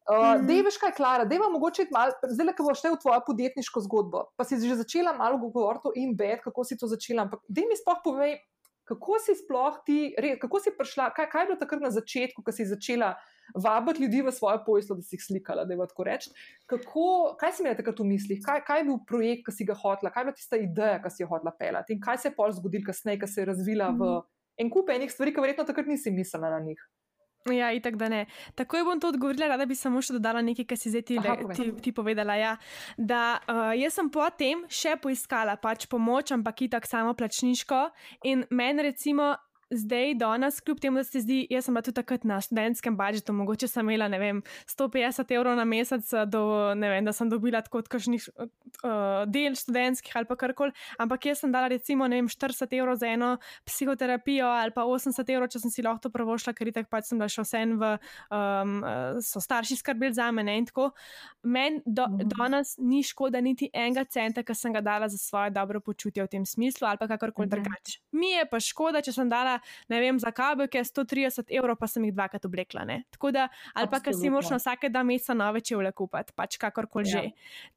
[SPEAKER 1] Uh, mm. Dej, veš kaj, Klara, dej vam mogoče malo, zdaj, ko boš šel v tvojo podjetniško zgodbo, pa si že začela malo govoriti o in-bed, kako si to začela, ampak dej mi sploh povej, kako si sploh ti, kako si prišla, kaj, kaj je bilo takrat na začetku, ko si začela vabiti ljudi v svojo pojstvo, da si jih slikala, da je tako reči. Kako, kaj si imela takrat v mislih, kaj, kaj je bil projekt, ki si ga hotla, kaj je bila tista ideja, ki si jo hotla pelati in kaj se je pol zgodilo kasneje, ki se je razvila v mhm. en kup enih stvari, ki verjetno takrat nisi mislila na njih.
[SPEAKER 2] Ja, itak da ne. Takoj bom to odgovorila, rada bi samo še dodala nekaj, kar si zdaj ti, Aha, ti, ti povedala. Ja. Da, uh, jaz sem potem še poiskala pač pomoč, ampak itak samo plačniško. In meni recimo zdaj, danes, kljub temu, da se zdi, jaz sem tudi takrat na študentskem budžetu, mogoče sem imela, ne vem, 150 evrov na mesec, do, ne vem, da sem dobila tako od kakšnih uh, del študentskih ali pa karkoli, ampak jaz sem dala recimo, ne vem, 40 evrov za eno psihoterapijo ali pa 80 evrov, če sem si lahko to pravošla, ker tako pač sem bila še vse v, um, so starši skrbeli za mene in tako. Meni do, mhm. danes ni škoda niti enega centa, ki sem ga dala za svoje dobro počutje v tem smislu ali pa kakorkoli mhm. drugače. Mi je pa škoda, če sem dala ne vem, za kabelke 130 evrov, pa sem jih dvakrat oblekla. Da, ali pa, ker si moraš vsake dva meseca nove čevlje kupiti, pač kakorkoli ja. že.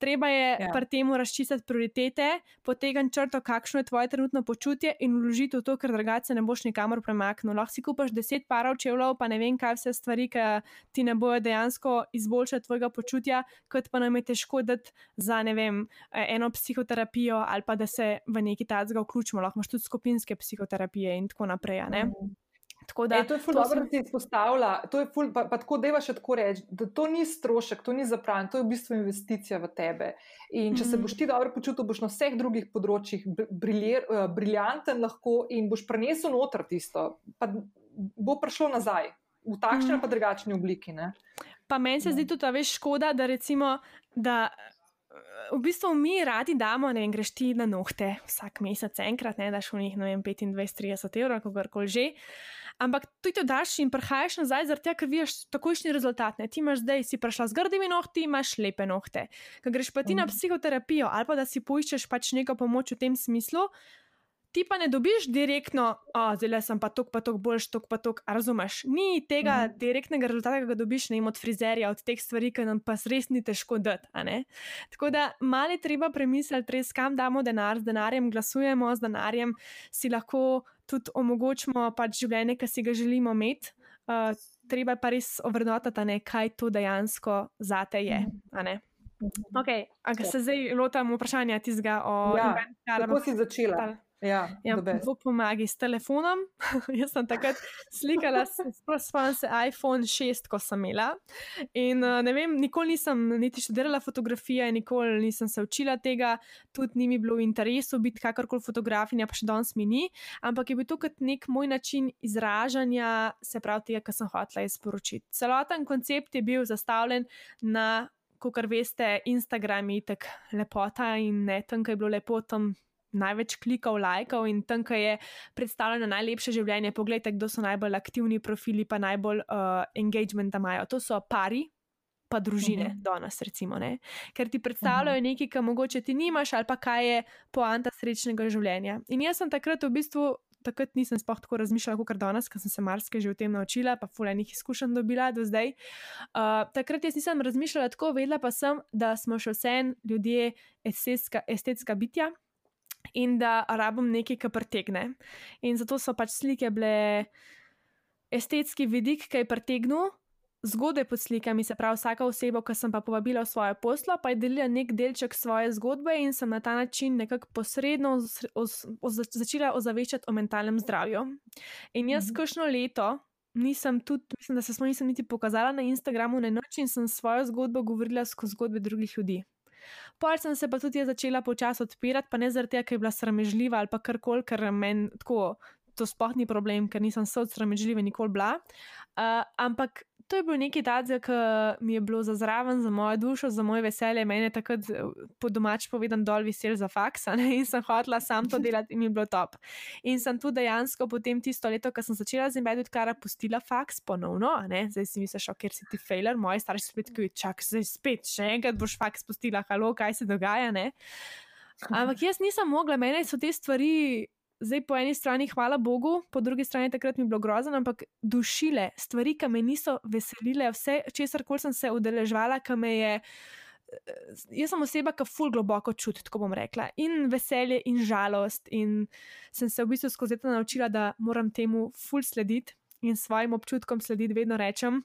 [SPEAKER 2] Treba je ja. pri tem razčistiti prioritete, potegati črto, kakšno je tvoje trenutno počutje in vložiti v to, ker drugače ne boš nikamor premaknil. Lahko si kupaš 10 parov čevljev, pa ne vem, kaj vse stvari, ki ti ne bojo dejansko izboljšati tvojega počutja, kot pa nam je težko dati za vem, eno psihoterapijo ali pa da se v neki tacga vključimo. Lahko imaš tudi skupinske psihoterapije in tako naprej. Mhm.
[SPEAKER 1] Da, e, to je zelo dobro, da si izpostavlja. To je ful, pa, pa tako, da je še tako reči, da to ni strošek, to ni zapravljen, to je v bistvu investicija v tebe. In če mm. se mhm. boš ti dobro počutil, boš na vseh drugih področjih briljer, uh, briljanten lahko in boš prenesel noter tisto, pa bo prišlo nazaj v takšni mm. pa drugačni obliki. Ne?
[SPEAKER 2] Pa meni se zdi tudi ta veš škoda, da recimo. Da v bistvu mi radi damo, ne vem, greš ti na nohte vsak mesec, enkrat, ne daš v njih, ne vem, 25-30 evrov, kako koli že. Ampak tu to daš in prehajaš nazaj, zaradi tega, ker vidiš takojšnji rezultat. Ne? Ti imaš zdaj, si prišla z grdimi nohti, imaš lepe nohte. Ko greš pa ti mm. na mhm. psihoterapijo ali pa da si poiščeš pač neko pomoč v tem smislu, ti pa ne dobiš direktno, oh, zdaj sem pa tok, pa tok boljš, tok, pa tok, razumeš? Ni tega mm -hmm. direktnega rezultata, ki ga dobiš ne, od frizerja, od teh stvari, ki nam pa res ni težko dati. Tako da mali treba premisliti, res kam damo denar, z denarjem glasujemo, z denarjem si lahko tudi omogočimo pač življenje, ki si ga želimo imeti. Uh, treba pa res ovrednotiti, kaj to dejansko zate je. Mm -hmm. Okay, Ampak ja. se zdaj lotam vprašanja tistega,
[SPEAKER 1] kako ja, si začela. Tal. Ja,
[SPEAKER 2] ja Bog pomagi s telefonom. Jaz sem takrat slikala, spomnim se iPhone 6, ko sem imela. In uh, ne vem, nikoli nisem niti študirala fotografije, nikoli nisem se učila tega, tudi ni mi bilo v interesu biti kakorkoli fotografinja, pa še danes mi ni. Ampak je bil to kot nek moj način izražanja, se pravi, tega, kar sem hotela izporočiti. Celoten koncept je bil zastavljen na. Kot veste, Instagram je tako lepota in ne tam, kaj je bilo lepo, tam največ klikov, lajkov in tam, ki je predstavljeno najlepše življenje. Poglejte, kdo so najbolj aktivni profili, pa najbolj uh, engagement imajo. To so pari. Pa družine, uh mhm. -huh. do nas, recimo, ne? ker ti predstavljajo uh mhm. -huh. nekaj, kar mogoče ti nimaš, ali pa kaj je poanta srečnega življenja. In jaz sem takrat v bistvu, takrat nisem sploh tako razmišljala, kot danes, ker sem se marsikaj že o tem naučila, pa fulejnih izkušenj dobila do zdaj. Uh, takrat jaz nisem razmišljala tako, vedela pa sem, da smo še vsem ljudje estetska, estetska bitja in da rabim nekaj, kar pretegne. In zato so pač slike bile estetski vidik, ki je pretegnil. Zgodbe pod slikami, se pravi, vsaka oseba, ki sem pa povabila v svoje poslo, pa je delila nek delček svoje zgodbe in sem na ta način nekako posredno oz, oz, oz, začela ozaveščati o mentalnem zdravju. In jaz, -hmm. kakšno leto, nisem tudi, mislim, da se smo nisem niti pokazala na Instagramu na noč in sem svojo zgodbo govorila skozi zgodbe drugih ljudi. Pol sem se pa tudi začela počasi odpirati, pa ne zaradi tega, ker je bila sramežljiva ali pa karkoli, ker meni tako, to sploh ni problem, ker nisem se od sramežljive nikoli bila. Uh, ampak to je bil nekaj takega, ki mi je bilo za zraven, za mojo dušo, za moje veselje. Mene je takrat po domač povedan dol vesel za faks in sem hotela sam to delati in mi je bilo top. In sem tu dejansko potem tisto leto, ko sem začela z embedded kara, pustila faks ponovno, zdaj si misliš, ker si ti failer, moji starši spet, ki čak, zdaj spet, še enkrat boš faks pustila, halo, kaj se dogaja, ne. Ampak jaz nisem mogla, meni so te stvari zdaj po eni strani hvala Bogu, po drugi strani takrat mi je bilo grozno, ampak dušile stvari, ki me niso veselile, vse, česar koli sem se udeležvala, ki me je. Jaz sem oseba, ki ful globoko čuti, tako bom rekla, in veselje, in žalost. In sem se v bistvu skozi to naučila, da moram temu ful slediti in svojim občutkom slediti, vedno rečem,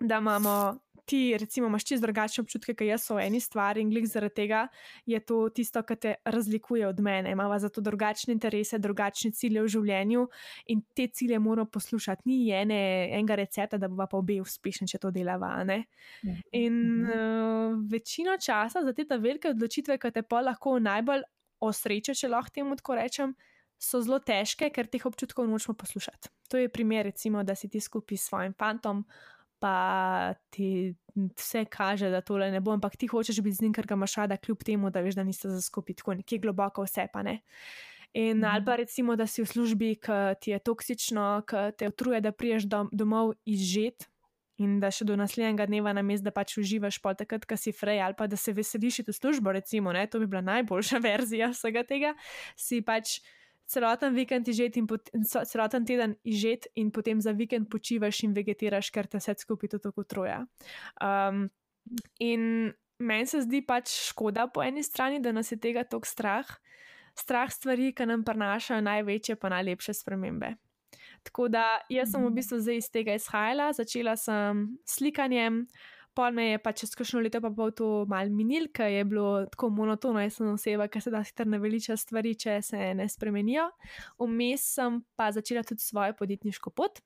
[SPEAKER 2] da imamo ti, recimo, imaš čisto drugačne občutke, kot jaz o eni stvari in glik zaradi tega je to tisto, kar te razlikuje od mene. Imamo zato drugačne interese, drugačne cilje v življenju in te cilje moramo poslušati. Ni ene, enega recepta, da bova pa obe uspešni, če to delava. Ne? Ja. In uh, večino časa za te velike odločitve, ki te pa lahko najbolj osrečijo, če lahko temu tako rečem. So zelo težke, ker teh občutkov nočemo poslušati. To je primer, recimo, da si ti skupaj s svojim fantom, pa ti vse kaže, da tole ne bo, ampak ti hočeš biti z njim, ker ga imaš rada, kljub temu, da veš, da niste za skupaj tako nekje globoko vse pa ne. In mm. ali pa recimo, da si v službi, ki ti je toksično, ki te utruje, da priješ dom, domov izžet. In da še do naslednjega dneva na mestu, da pač uživaš, pa takrat, ko si frej, ali pa da se veseliš v službo, recimo, ne, to bi bila najboljša verzija vsega tega, si pač celoten vikend izžet in celoten teden izžet, in potem za vikend počivaš in vegetiraš, ker te vse skupaj to tako troja. Um, in meni se zdi pač škoda po eni strani, da nas je tega tako strah, strah stvari, ki nam prinašajo največje, pa najlepše spremembe. Tako da jaz sem v bistvu zdaj iz tega izhajala, začela sem slikanjem. Pol me je pač čez kakšno leto pa pol to mal minil, ker je bilo tako monotono, jaz sem oseba, ki se da hitro naveliča stvari, če se ne spremenijo. Vmes sem pa začela tudi svojo podjetniško pot.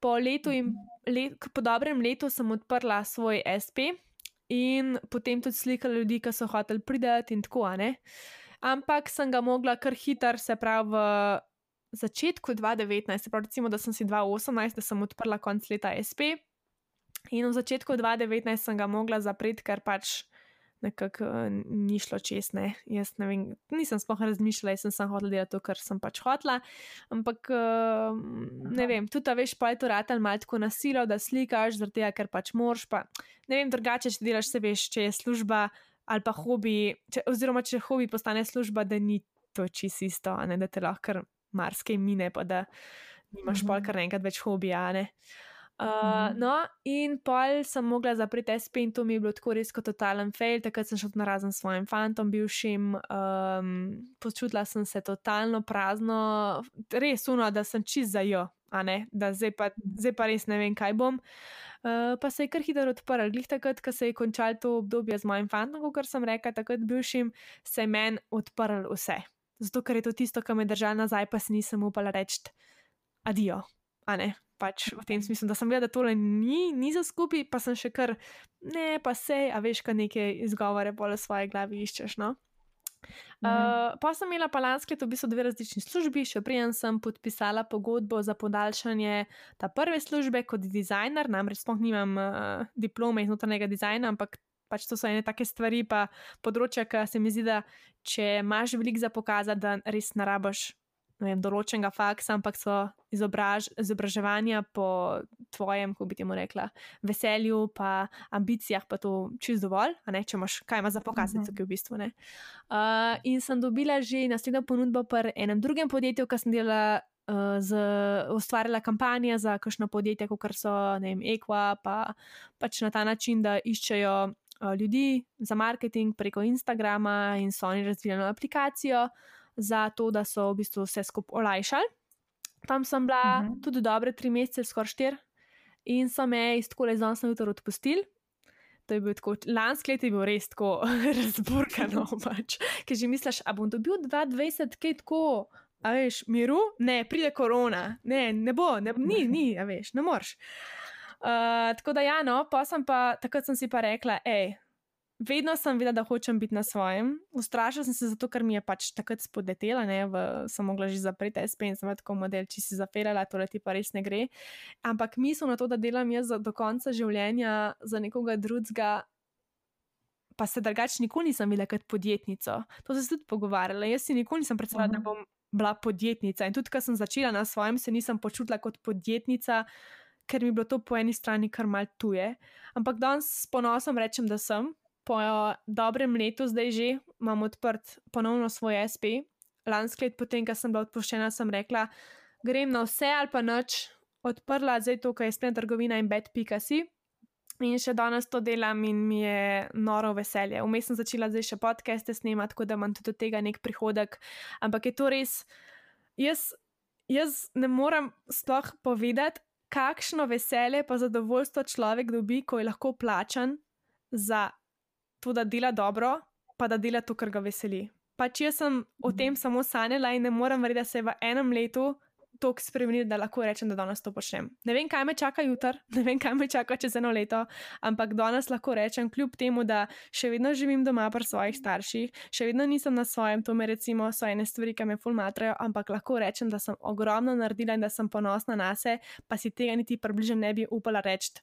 [SPEAKER 2] Po in let, po dobrem letu sem odprla svoj SP in potem tudi slikala ljudi, ki so hoteli priti in tako, ne. Ampak sem ga mogla kar hitro, se pravi v začetku 2019, se pravi recimo, da sem si 2018, da sem odprla konc leta SP. In v začetku 2019 sem ga mogla zapreti, ker pač nekako uh, ni šlo čez. Ne. Jaz ne vem, nisem sploh razmišljala, jaz sem samo hodila delati to, kar sem pač hotla. Ampak uh, ne vem, tudi ta veš, pa je to ratelj malo tako nasilo, da slikaš, zaradi tega, ker pač moraš. Pa, ne vem, drugače, če delaš se veš, če je služba ali pa hobi, če, oziroma če hobi postane služba, da ni to čisto, ne, da te lahko marsikaj mine, pa da nimaš pol kar enkrat več hobija. Uh, no, in pol sem mogla zapreti SP in to mi je bilo tako res kot totalen fail, takrat sem šla na razen s svojim fantom, bivšim, um, počutila sem se totalno prazno, res uno, da sem čist za jo, a ne, da zdaj pa, zdaj pa res ne vem, kaj bom. Uh, pa se je kar hitro odprl, glih takrat, ko se je končal to obdobje z mojim fantom, kot sem rekla, takrat bivšim, se je meni odprl vse. Zato, ker je to tisto, kar me drža nazaj, pa si nisem upala reči adijo, a ne pač v tem smislu, da sem vedela, da tole ni, ni za skupaj, pa sem še kar, ne, pa se, a veš, kaj neke izgovore pole svoje glavi iščeš. No? Uh, pa sem imela pa lansko leto v bistvu dve različni službi, še prijem sem podpisala pogodbo za podaljšanje ta prve službe kot dizajner, namreč sploh nimam uh, diplome iz notranjega dizajna, ampak pač to so ene take stvari, pa področja, ki se mi zdi, da če imaš veliko za pokazati, da res narabaš vem, določenega faksa, ampak so izobraž, izobraževanja po tvojem, kako bi ti mu rekla, veselju, pa ambicijah, pa to čist dovolj, ne, če imaš kaj ima za pokazati, uh -huh. v bistvu. Uh, in sem dobila že naslednjo ponudbo pri enem drugem podjetju, ki sem delala. Z, ustvarjala kampanje za kakšno podjetje, kot so Equa, pa pač na ta način, da iščejo uh, ljudi za marketing preko Instagrama in so oni razvili aplikacijo za to, da so v bistvu vse skupaj olajšali. Tam sem bila uh
[SPEAKER 1] Mhm.
[SPEAKER 2] -huh. tudi dobre tri mesece, skoraj štiri, in so me iz tako le za eno jutro odpustili. To je bil tako, lansko leto je bil res tako razburkano, pač, ker že misliš, a bom dobil 22, kaj tako, a veš, miru, ne, pride korona, ne, ne bo, ne, ni, ni, a veš, ne moreš. Uh, tako da, ja, no, pa sem pa, takrat sem si pa rekla, hej, vedno sem vedela, da hočem biti na svojem. Ustrašila sem se zato, ker mi je pač takrat spodletela, ne, v, sem mogla že zapreti SP in sem tako model, če si zafelala, torej ti pa res ne gre. Ampak misel na to, da delam jaz do konca življenja za nekoga drugega. Pa se drugače nikoli nisem videla kot podjetnico. To sem se tudi pogovarjala. Jaz si nikoli nisem predstavljala, da bom bila podjetnica. In tudi, ko sem začela na svojem, se nisem počutila kot podjetnica, ker mi je bilo to po eni strani kar mal tuje. Ampak danes s ponosom rečem, da sem. Po dobrem letu, zdaj že imam odprt ponovno svoj SP. Lansko let, potem, ko sem bila odpuščena, sem rekla, grem na vse ali pa noč, odprla zdaj to, kar je spletna trgovina in bed.si. In še danes to delam, in mi je noro veselje. Vmes sem začela zdaj še podcaste snemati, tako da imam tudi od tega nek prihodek. Ampak je to res, jaz, jaz ne morem sploh povedati, kakšno veselje pa zadovoljstvo človek dobi, ko je lahko plačan za to, da dela dobro, pa da dela to, kar ga veseli. Pač jaz sem o tem samo sanjala in ne morem verjeti, da se je v enem letu toliko spremenil, da lahko rečem, da danes to počnem. Ne vem, kaj me čaka jutri, ne vem, kaj me čaka čez eno leto, ampak danes lahko rečem, kljub temu, da še vedno živim doma pri svojih starših, še vedno nisem na svojem, to me recimo so ene stvari, ki me fulmatrajo, ampak lahko rečem, da sem ogromno naredila in da sem ponosna na se, pa si tega niti približno ne bi upala reči,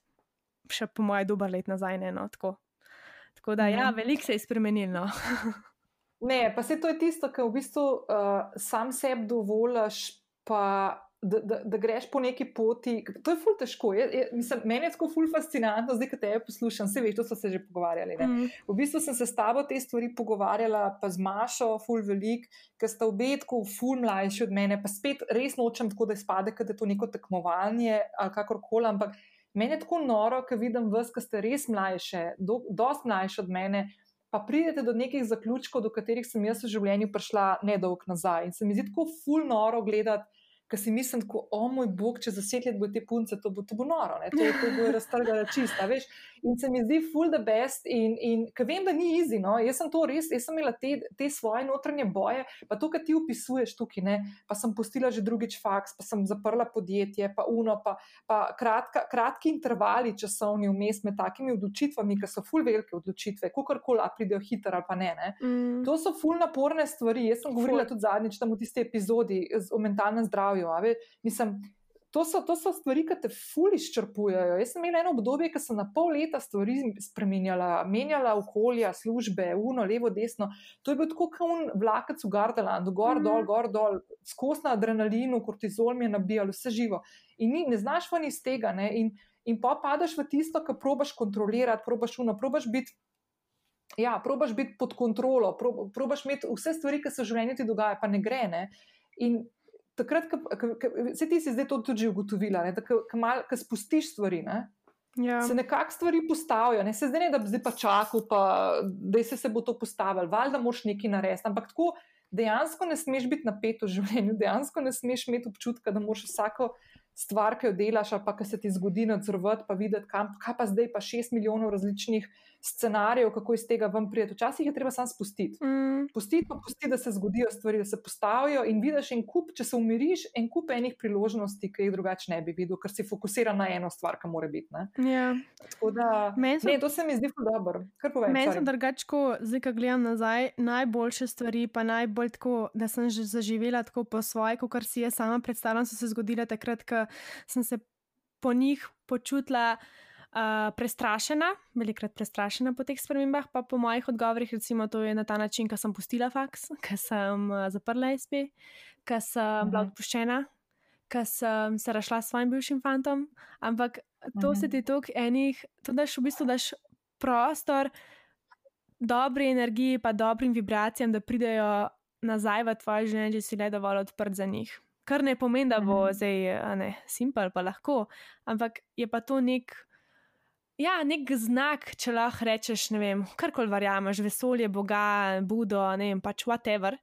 [SPEAKER 2] še po moje dober let nazaj, ne no, tako. Tako da, ja,
[SPEAKER 1] Mhm.
[SPEAKER 2] veliko se je spremenilo.
[SPEAKER 1] Ne, pa se to je tisto, kar v bistvu uh, sam sebi dovoliš, pa da, da, da greš po neki poti. To je ful težko. Je, je, mislim, meni je tako ful fascinantno, zdaj, ko te poslušam, vse veš, to smo se že pogovarjali. Ne?
[SPEAKER 2] Mm.
[SPEAKER 1] V bistvu sem se s tabo te stvari pogovarjala, pa z Mašo, ful velik, ker sta obe tako ful mlajši od mene, pa spet res nočem tako, da izpade, da je to neko tekmovanje ali kakorkoli, ampak meni je tako noro, ker vidim vas, ki ste res mlajše, do, dost mlajše od mene. Pa pridete do nekih zaključkov, do katerih sem jaz v življenju prišla nedolgo nazaj. In se mi zdi tako ful noro gledati, ker si mislim, tako, o moj bog, če za deset let bo te punce, to bo, to bo noro, ne? to, to bo raztrgalo čista, veš. In se mi zdi full the best, in, in ker vem, da ni easy, no, jaz sem to res, jaz sem imela te, te svoje notranje boje, pa to, kar ti opisuješ tukaj, ne, pa sem postila že drugič faks, pa sem zaprla podjetje, pa uno, pa, pa kratka, kratki intervali časovni vmes med takimi odločitvami, ki so full velike odločitve, kakorkoli, a pridejo hitro ali pa ne. ne.
[SPEAKER 2] Mm.
[SPEAKER 1] To so full naporne stvari. Jaz sem govorila tudi zadnjič tam v tisti epizodi o mentalnem zdravju. Ve. Mislim, to so, to so stvari, ki te ful izčrpujejo. Jaz sem imela eno obdobje, ko sem na pol leta stvari spremenjala, menjala okolja, službe, uno, levo, desno. To je bil tako kot vlakec v Gardalandu, gor,
[SPEAKER 2] Mhm.
[SPEAKER 1] dol, gor, dol, skozi na adrenalinu, kortizol mi je nabijal, vse živo. In ni, ne znaš ven iz tega. Ne? In, in pa padeš v tisto, kar probaš kontrolirati, probaš uno, probaš biti. Ja, probaš biti pod kontrolo, prob, probaš imeti vse stvari, ki se v življenju ti dogajajo, pa ne gre. Ne? In takrat, ko se ti si zdaj to tudi ugotovila, da ko spustiš stvari, ne?
[SPEAKER 2] Ja.
[SPEAKER 1] se nekako stvari postavijo. Ne? Se zdaj ne, da bi zdaj pa čakal, pa, da se, se bo to postavilo, valjda moraš nekaj narediti. Ampak tako dejansko ne smeš biti napet v življenju, dejansko ne smeš imeti občutka, da moraš vsako stvar, ki jo delaš, ali pa ki se ti zgodi nadzorovati, pa videti, kam, kaj pa zdaj pa šest milijonov različnih scenarijev, kako iz tega ven prijeti. Včasih je treba samo spustiti.
[SPEAKER 2] Mm.
[SPEAKER 1] Pustiti pa pusti, da se zgodijo stvari, da se postavijo in vidiš en kup, če se umiriš, en kup enih priložnosti, ki jih drugače ne bi videl, ker si fokusiran na eno stvar, ki mora biti. Ne?
[SPEAKER 2] Ja.
[SPEAKER 1] Tako da,
[SPEAKER 2] so-
[SPEAKER 1] ne, to se mi zdi ful dobro.
[SPEAKER 2] Meni so drugačko, zdaj, ko gledam nazaj, najboljše stvari, pa najbolj tako, da sem že zaživela tako po svoje, kot si jaz sama predstavljam, so se zgodile takrat, ko sem se po njih počutila uh, prestrašena, velikrat prestrašena po teh spremembah, pa po mojih odgovorih, recimo, to je na ta način, ko sem pustila faks, ko sem uh, zaprla SP, ko sem bila
[SPEAKER 1] Mhm.
[SPEAKER 2] odpuščena. Ker sem se rašla s svojim bivšim fantom, ampak to
[SPEAKER 1] Mhm.
[SPEAKER 2] se ti toliko enih, to daš v bistvu daš prostor dobri energiji, pa dobrim vibracijam, da pridejo nazaj v tvoje življenje, če si le dovolj odprt za njih. Kar ne pomeni, da bo
[SPEAKER 1] Mhm.
[SPEAKER 2] zdaj, a ne, simpel, pa lahko, ampak je pa to nek, ja, nek znak, če lahko rečeš, ne vem, karkoli verjameš, vesolje, Boga, Budo, ne vem, pač whatever,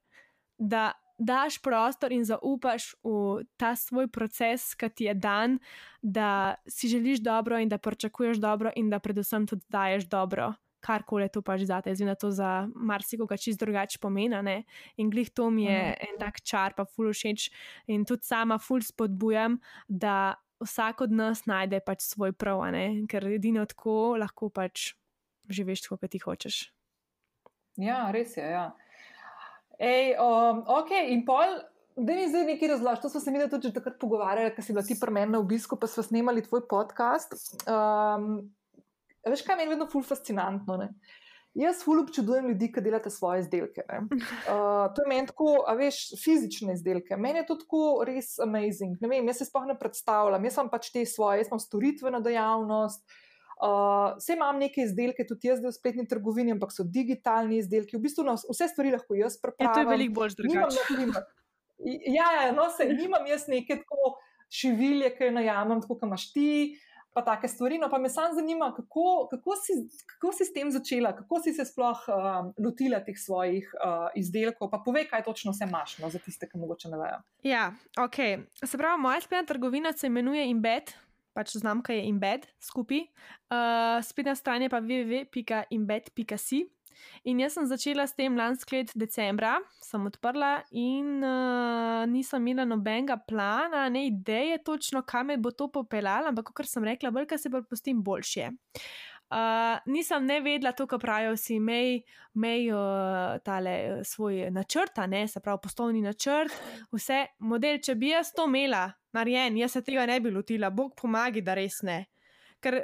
[SPEAKER 2] da daš prostor in zaupaš v ta svoj proces, ki ti je dan, da si želiš dobro in da pričakuješ dobro in da predvsem tudi daješ dobro. Kar koli to pač zate, zdaj na to za marsikoga čist drugače pomeni. In glih to mi je mm. en tak čar, pa ful všeč. In tudi sama ful spodbujam, da vsak od nas najde pač svoj prav, ne? ker edino tako lahko pač živiš kot ti hočeš.
[SPEAKER 1] Ja, res je. Ja. Ej, um, ok, in pol. Da mi zdaj nekaj razloži, to smo se mi tudi takrat pogovarjali, ker si bila ti pri meni na obisku, pa smo snemali tvoj podcast. Um, veš, kaj meni je vedno ful fascinantno. Ne? Jaz ful občudujem ljudi, ki delate svoje izdelke. Uh, to je meni tako, a veš, fizične izdelke. Meni je to tako res amazing. Ne vem, jaz se sploh ne predstavljam, jaz sem pač te svoje, jaz imam storitveno dejavnost. Uh, vse imam neke izdelke, tudi jaz zdaj v spletni trgovini, ampak so digitalni izdelki. V bistvu no, vse stvari lahko jaz prepravim.
[SPEAKER 2] Ja, to je veliko bolj drugače.
[SPEAKER 1] Ja, ja, no, se nimam jaz neke tako šivilje, ki najamem, tako kot imaš ti, pa take stvari. No, pa me samo zanima, kako, kako, si, kako si s tem začela, kako si se sploh uh, lotila teh svojih uh, izdelkov. Pa povej, kaj točno se imaš, no, za tiste, ki mogoče ne vejo.
[SPEAKER 2] Ja, ok. Se pravi, moja spletna trgovina se imenuje Embed pač znamka je embed skupaj, uh, spletna stran je pa www.embed.si. In jaz sem začela s tem lansko let decembra, sem odprla in uh, nisem imela nobenega plana, ne ideje točno, kam me bo to popeljalo, ampak kot sem rekla, vrka se pa postim boljše. Uh, nisem ne vedela to, kar pravijo vsi, imej uh, tale svoj načrt, ne, se pravi poslovni načrt, vse model, če bi jaz to imela, narejen, jaz se tega ne bi lotila, Bog pomagi, da res ne. Ker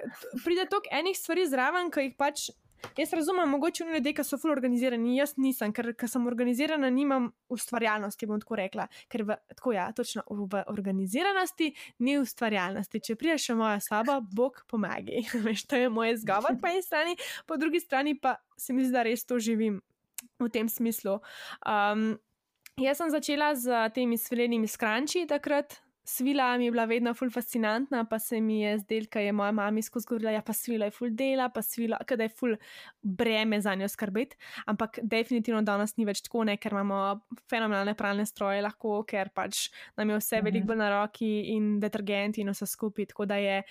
[SPEAKER 2] pride toliko enih stvari zraven, ki jih pač. Jaz razumem, mogoče oni ljudje, ki so fully organizirani, jaz nisem, ker, ker sem organizirana, nimam ustvarjalnosti, bom tako rekla. Ker v, tako ja, točno v organiziranosti ni ustvarjalnosti. Če priješ še moja soba, Bog pomagi. Veš, to je moj zgovor po eni strani, po drugi strani pa se mi zdi, da res to živim v tem smislu. Um, jaz sem začela z temi svilenimi skranči takrat, Svila mi je bila vedno ful fascinantna, pa se mi je zdelo, da je moja mama skozi govorila, da ja, pa svila je ful dela, pa svila, da je ful breme za njo skrbeti. Ampak definitivno danes ni več tako, ne, ker imamo fenomenalne pralne stroje, lahko, ker pač nam je vse mhm. veliko bolj na roki in detergenti in vse skupaj. Tako da je.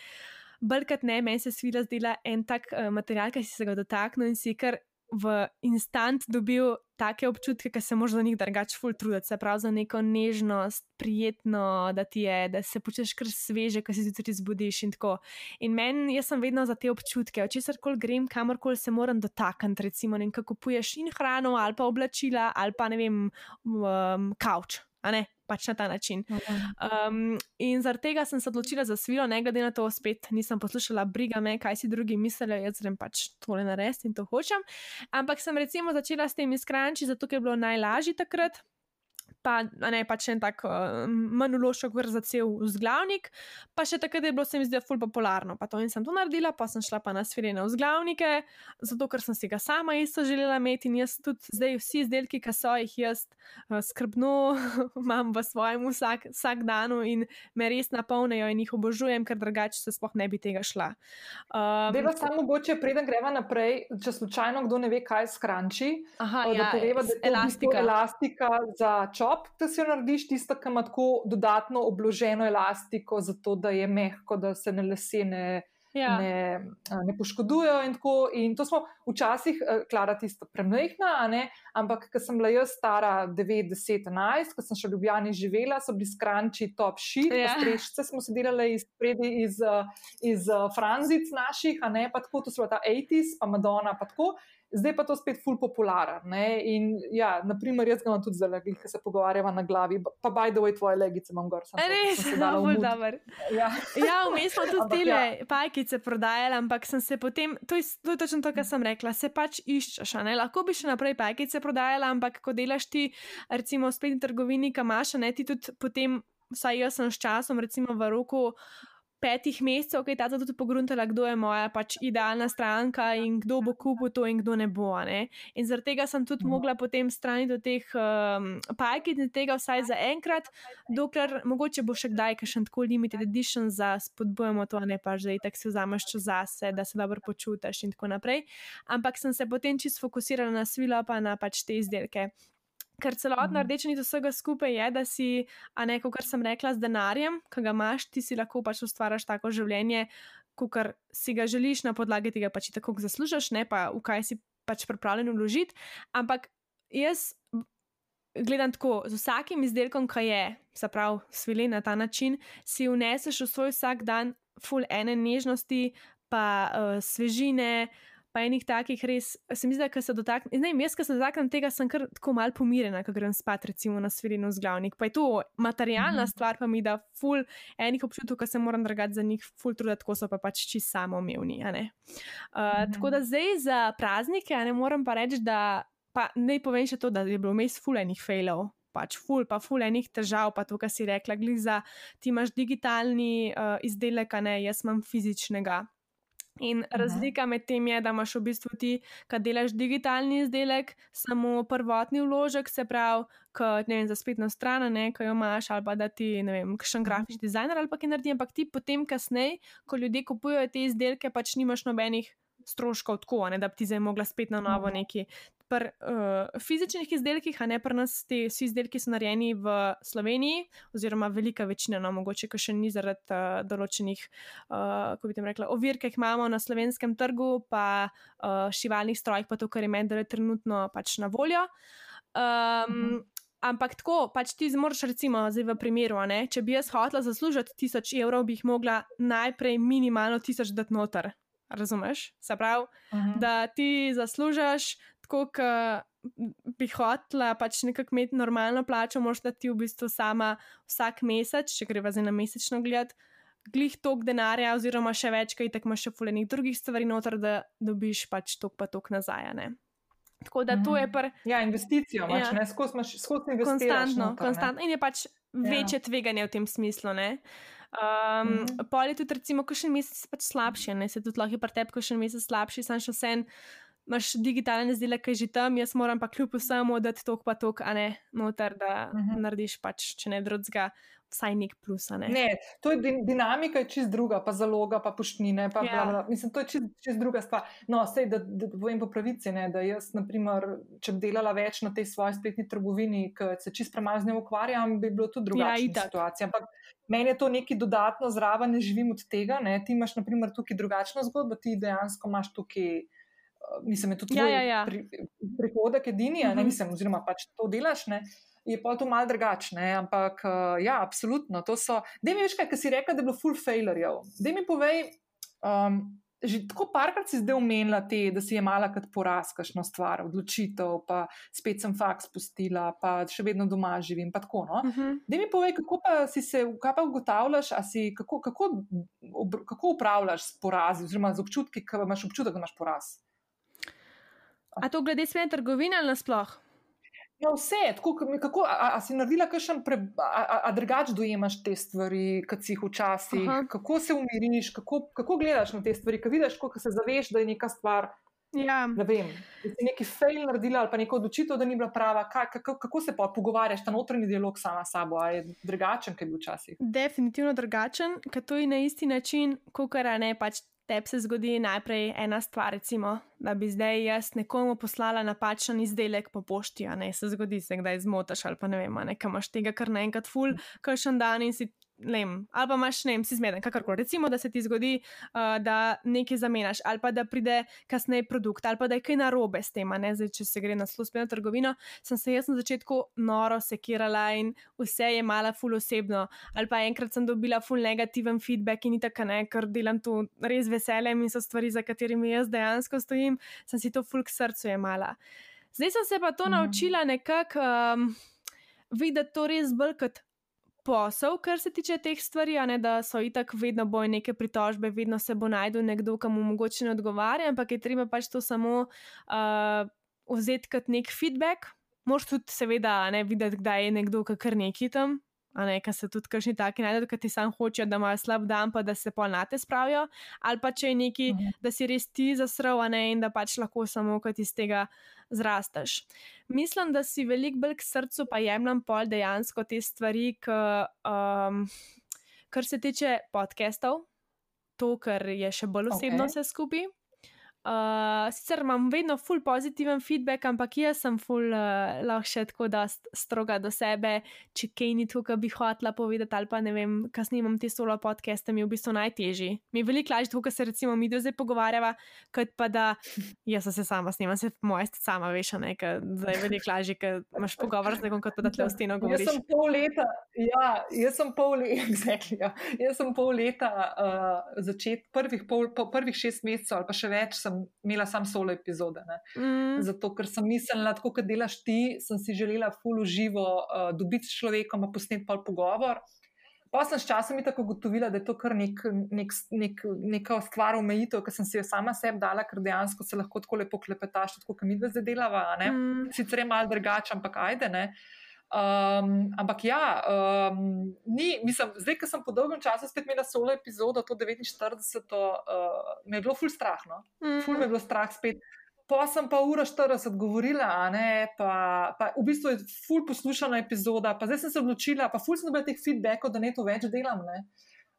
[SPEAKER 2] Brkrat ne, meni se svila zdela en tak uh, material, ki si se ga dotaknil in si kar v instant dobil take občutke, ki se moraš za njih drugače ful truditi, se pravi za neko nežnost, prijetno, da ti je, da se počutiš kar sveže, ko se zjutraj zbudiš in tako. In meni, jaz sem vedno za te občutke, česar koli grem, kamorkoli se moram dotakniti, recimo, ne kako poješ in hrano, ali pa oblačila, ali pa ne vem, um, kavč, a ne, pač na ta način. Um, in zaradi tega sem se odločila za svilo, ne glede na to, spet nisem poslušala, briga me, kaj si drugi mislijo, jaz grem pač tole narediti in to hočem. Ampak sem recimo začela s temi skranči, zato je bilo najlažje takrat pa ne pač en tak uh, manološki vrh za cel vzglavnik, pa še takrat je bilo se mi zdelo ful popularno. Pa to in sem to naredila, pa sem šla pa na sferene vzglavnike, zato ker sem si ga sama isto želela imeti in jaz tudi zdaj vsi izdelki, ki so jih jaz uh, skrbno imam v svojem vsak, vsak danu in me res napolnijo in jih obožujem, ker drugače se sploh ne bi tega šla.
[SPEAKER 1] Um, Deva samo mogoče, preden greva naprej, če slučajno kdo ne ve, kaj skranči,
[SPEAKER 2] Aha, uh, ja, da poveva, da je elastika.
[SPEAKER 1] elastika za čop, da si jo narediš tisto, ki ima tako dodatno obloženo elastiko, zato da je mehko, da se ne lesene. Ja. Ne, ne poškodujejo, in tako. In to smo včasih, klara, tisto premehna, ampak, ko sem bila jaz stara 9, 10, 11, ko sem še v Ljubljani živela, so bili skranči top shit, ja. strešce smo se delali iz, iz, iz franzic naših, a ne pa tako, to so ta 80s, pa Madonna, pa tako zdaj pa to spet ful popularno. In ja, naprimer, jaz ga imam tudi legi, ki se pogovarjava na glavi, pa by the way, tvoje legice imam gor.
[SPEAKER 2] Res, no, bolj dober. Ja, ja vmes smo tudi te ja. pajkice prodajali, ampak sem se potem, to je, to je točno to, kar sem rekla, se pač iščeš. Lahko bi še naprej pajkice prodajala, ampak ko delaš ti, recimo, v spletni trgovini, kamaša, ne ti tudi potem, vsaj jaz sem s časom, recimo v roku petih mesecev, ki je ta tudi pogruntala, kdo je moja pač idealna stranka in kdo bo kupil to in kdo ne bo. Ne? In zaradi tega sem tudi mhm. mogla potem strani do teh um, pajkit in tega vsaj za enkrat, dokler mogoče bo še kdaj še tako limited edition za spodbujamo to, ne pa že tako si vzameš čas zase, da se dobro počutiš in tako naprej. Ampak sem se potem čisto fokusirala na svilo pa na pač te izdelke. Ker celotna mhm. rdeča nit vsega skupaj je, da si, a ne, kot sem rekla, z denarjem, ki ga imaš, ti si lahko pač ustvariš tako življenje, kot si ga želiš, na podlagi tega pač tako zaslužiš, ne pa v kaj si pač pripravljen vložiti. Ampak jaz gledam tako, z vsakim izdelkom, ki je, se pravi, svili na ta način, si vneseš v svoj vsak dan full ene nežnosti, pa uh, svežine pa enih takih res, se mi zdi, da se dotaknem. Ne, jaz, ki se dotaknem tega, sem kar tako mal pomirjena, ko grem spat, recimo na svilino z glavnik. Pa je to materialna mm -hmm. stvar, pa mi da ful enih občutkov, ki se moram dragati za njih, ful truda, tako so pa pač čisto samoumevni. Uh, mm -hmm. Tako da zdaj za praznike, ne moram pa reči, da. Pa ne povem še to, da je bilo vmes fulejnih failov, pač ful, pa fulejnih težav, pa to, kar si rekla, gliza, ti imaš digitalni uh, izdelek, a ne, jaz imam fizičnega. In Aha. razlika med tem je, da imaš v bistvu ti, ki delaš digitalni izdelek, samo prvotni vložek, se pravi, ne vem, za spletno stran, ki jo imaš, ali pa da ti, ne vem, kakšen grafični dizajner ali pa kaj naredi, ampak ti potem, kasneje, ko ljudje kupujejo te izdelke, pač nimaš nobenih stroškov tako, ne, da bi ti zdaj mogla spet na novo neki pri uh, fizičnih izdelkih, a ne pri nas, ti vsi izdelki so narejeni v Sloveniji, oziroma velika večina, no mogoče, ki še ni zaradi uh, določenih, uh, kako bi tem rekla, ovir, ki jih imamo na slovenskem trgu, pa uh, šivalnih strojih, pa to, kar je meni, da je trenutno pač na voljo. Um, mhm. Ampak tako, pač ti zmoriš, recimo, zdaj v primeru, ne? če bi jaz hotela zaslužiti tisoč evrov, bi jih mogla najprej minimalno tisoč dati noter. Razumeš? Se pravi, uh -huh. da ti zaslužiš tako, kot bi hotela, pač nekako imeti normalno plačo, moš da ti v bistvu sama vsak mesec, če greva za eno mesečno gled, glih tok denarja, oziroma še več, kaj tako imaš še fulejnih drugih stvari noter, da dobiš pač tok pa tok nazaj. Ne? Tako da to je
[SPEAKER 1] mhm.
[SPEAKER 2] pr.
[SPEAKER 1] Ja, investicijo, pač, ja. ne skozi investicijo.
[SPEAKER 2] Konstantno, konstantno. In je pač večje ja. tveganje v tem smislu. Um, mm -hmm. Pol je tudi, recimo, ko še en mesec pač slabši, ne se tudi lahko je pri tebi, ko še en mesec slabši, sem še vsem imaš digitalne izdelke, že tam, jaz moram pa kljub vsemu dati tok pa tok, a ne noter, da uh mhm. -huh. narediš pač, če ne drugega. Vsaj nek plus. Ne?
[SPEAKER 1] Ne, to je dinamika, je čist druga, pa zaloga, pa poštnine. Pa ja. bla, bla. Mislim, to je čist, čist druga stvar. No, sej, da, da povem po pravici, ne, da jaz, naprimer, če bi delala več na tej svoji spletni trgovini, ki se čist premalo z njo ukvarjam, bi bilo tudi drugačna ja, situacija. Ampak meni je to nekaj dodatno zraven, ne živim od tega. Ne. Ti imaš, naprimer, tukaj drugačno zgodbo, ti dejansko imaš tukaj mislim, je to tvoj ja, ja, ja. pri, prihodek edini, uh -huh. ne mhm. mislim, oziroma pač to delaš. Ne? Je pa to malo drugačne, ampak uh, ja, absolutno. Da mi veš, kaj si rekel, da je bilo full failure. Da mi povej, um, že tako parkrat si zdaj omenila te, da si je mala kot poraz, kakšno stvar, odločitev, pa spet sem faks spustila, pa še vedno doma živim. Tako, no? uh -huh. Da mi povej, kako pa si se, kaj pa ugotavljaš, si, kako, kako, kako upravljaš s porazi, oziroma z občutki, ki imaš občutek, da imaš poraz.
[SPEAKER 2] A to glede smene trgovine ali nasploh?
[SPEAKER 1] Ja, vse, tako, kako, a, a si naredila, pre, a, a, a drugače dojemaš te stvari, kot si jih včasih, Aha. kako se umiriš, kako, kako gledaš na te stvari, ko vidiš, kako se zaveš, da je neka stvar. Ja. Ne vem, da si neki fail naredila ali pa neko odločitev, da ni bila prava. Kaj, kako, kako se pa pogovarjaš, ta notranji dialog sama s sabo, ali je drugačen, kot je bil včasih?
[SPEAKER 2] Definitivno drugačen, ker to je na isti način, kot kar ne pač tebi se zgodi najprej ena stvar, recimo, da bi zdaj jaz nekomu poslala napačen izdelek po pošti, a ne se zgodi, se kdaj zmotaš ali pa ne vem, nekaj imaš tega kar naenkrat ful, kar še en dan in si Lem, ali pa imaš, ne vem, si zmeden, kakorkoli. Recimo, da se ti zgodi, uh, da nekaj zamenjaš, ali pa da pride kasneje produkt, ali pa da je kaj narobe s tem. Zdaj, če se gre na službeno trgovino, sem se jaz na začetku noro sekirala in vse je mala ful osebno. Ali pa enkrat sem dobila ful negativen feedback in tako ne, ker delam to res veseljem in so stvari, za katerimi jaz dejansko stojim, sem si to ful k srcu jemala. Zdaj sem se pa to mm. naučila nekako um, videti to res bolj kot posel, kar se tiče teh stvari, ne, da so itak vedno boj neke pritožbe, vedno se bo najdel nekdo, ki mu mogoče ne odgovarja, ampak je treba pač to samo uh, vzeti kot nek feedback. Moš tudi, seveda, ne videti, kdaj je nekdo, kar neki tam a ne, ker se tudi kršni taki najdejo, ker ti sam hočejo, da imajo slab dan, pa da se polnate spravijo, ali pa če je neki, -huh. da si res ti zasrl, a ne, in da pač lahko samo kot iz tega zrasteš. Mislim, da si veliko bolj k srcu pa jemljem pol dejansko te stvari, k, um, kar se tiče podcastov, to, kar je še bolj osebno okay. vse skupaj. Uh, sicer imam vedno full pozitiven feedback, ampak jaz sem full uh, lahko še tako da stroga do sebe, če kaj ni tukaj bi hotla povedati, ali pa ne vem, kaj snimam te solo podcaste, mi je v bistvu najtežji. Mi je veliko lažje, ko se recimo mi zdaj pogovarjava, kot pa da jaz se sama snimam, se moja sta sama veš, ne, ker zdaj je veliko lažje, ker imaš pogovor z nekom, kot pa da tle v steno govoriš.
[SPEAKER 1] Jaz sem pol leta, ja, jaz sem pol leta, exactly, ja. jaz sem pol leta uh, začet, prvih, pol, po, prvih šest mesecev ali pa še več sem imela sam solo epizode. Mm. Zato, ker sem mislila, da kot delaš ti, sem si želela full živo uh, dobiti s človekom, pa posneti pa pogovor. Pa sem s časom tako ugotovila, da je to kar nek, nek, nek, neka stvar omejitev, ki sem si jo sama sebi dala, ker dejansko se lahko tako lepo klepetaš, kot mi zdaj delava. Mm. Sicer je malo drugače, ampak ajde. Ne? Um, ampak ja, um, ni, mislim, zdaj, ko sem po dolgem času spet imela solo epizodo, to 49, uh, me je bilo ful strah. No? Mm. Ful me je bilo strah spet. Pa sem pa ura 40 govorila, ne, pa, pa v bistvu je ful poslušana epizoda, pa zdaj sem se odločila, pa ful sem dobila teh feedbackov, da ne to več delam. Ne.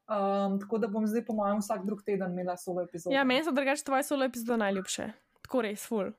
[SPEAKER 1] Um, tako da bom zdaj, po mojem, vsak drug teden imela solo epizodo.
[SPEAKER 2] Ja, meni so drugače tvoje solo epizode najljubše. Tako res, ful.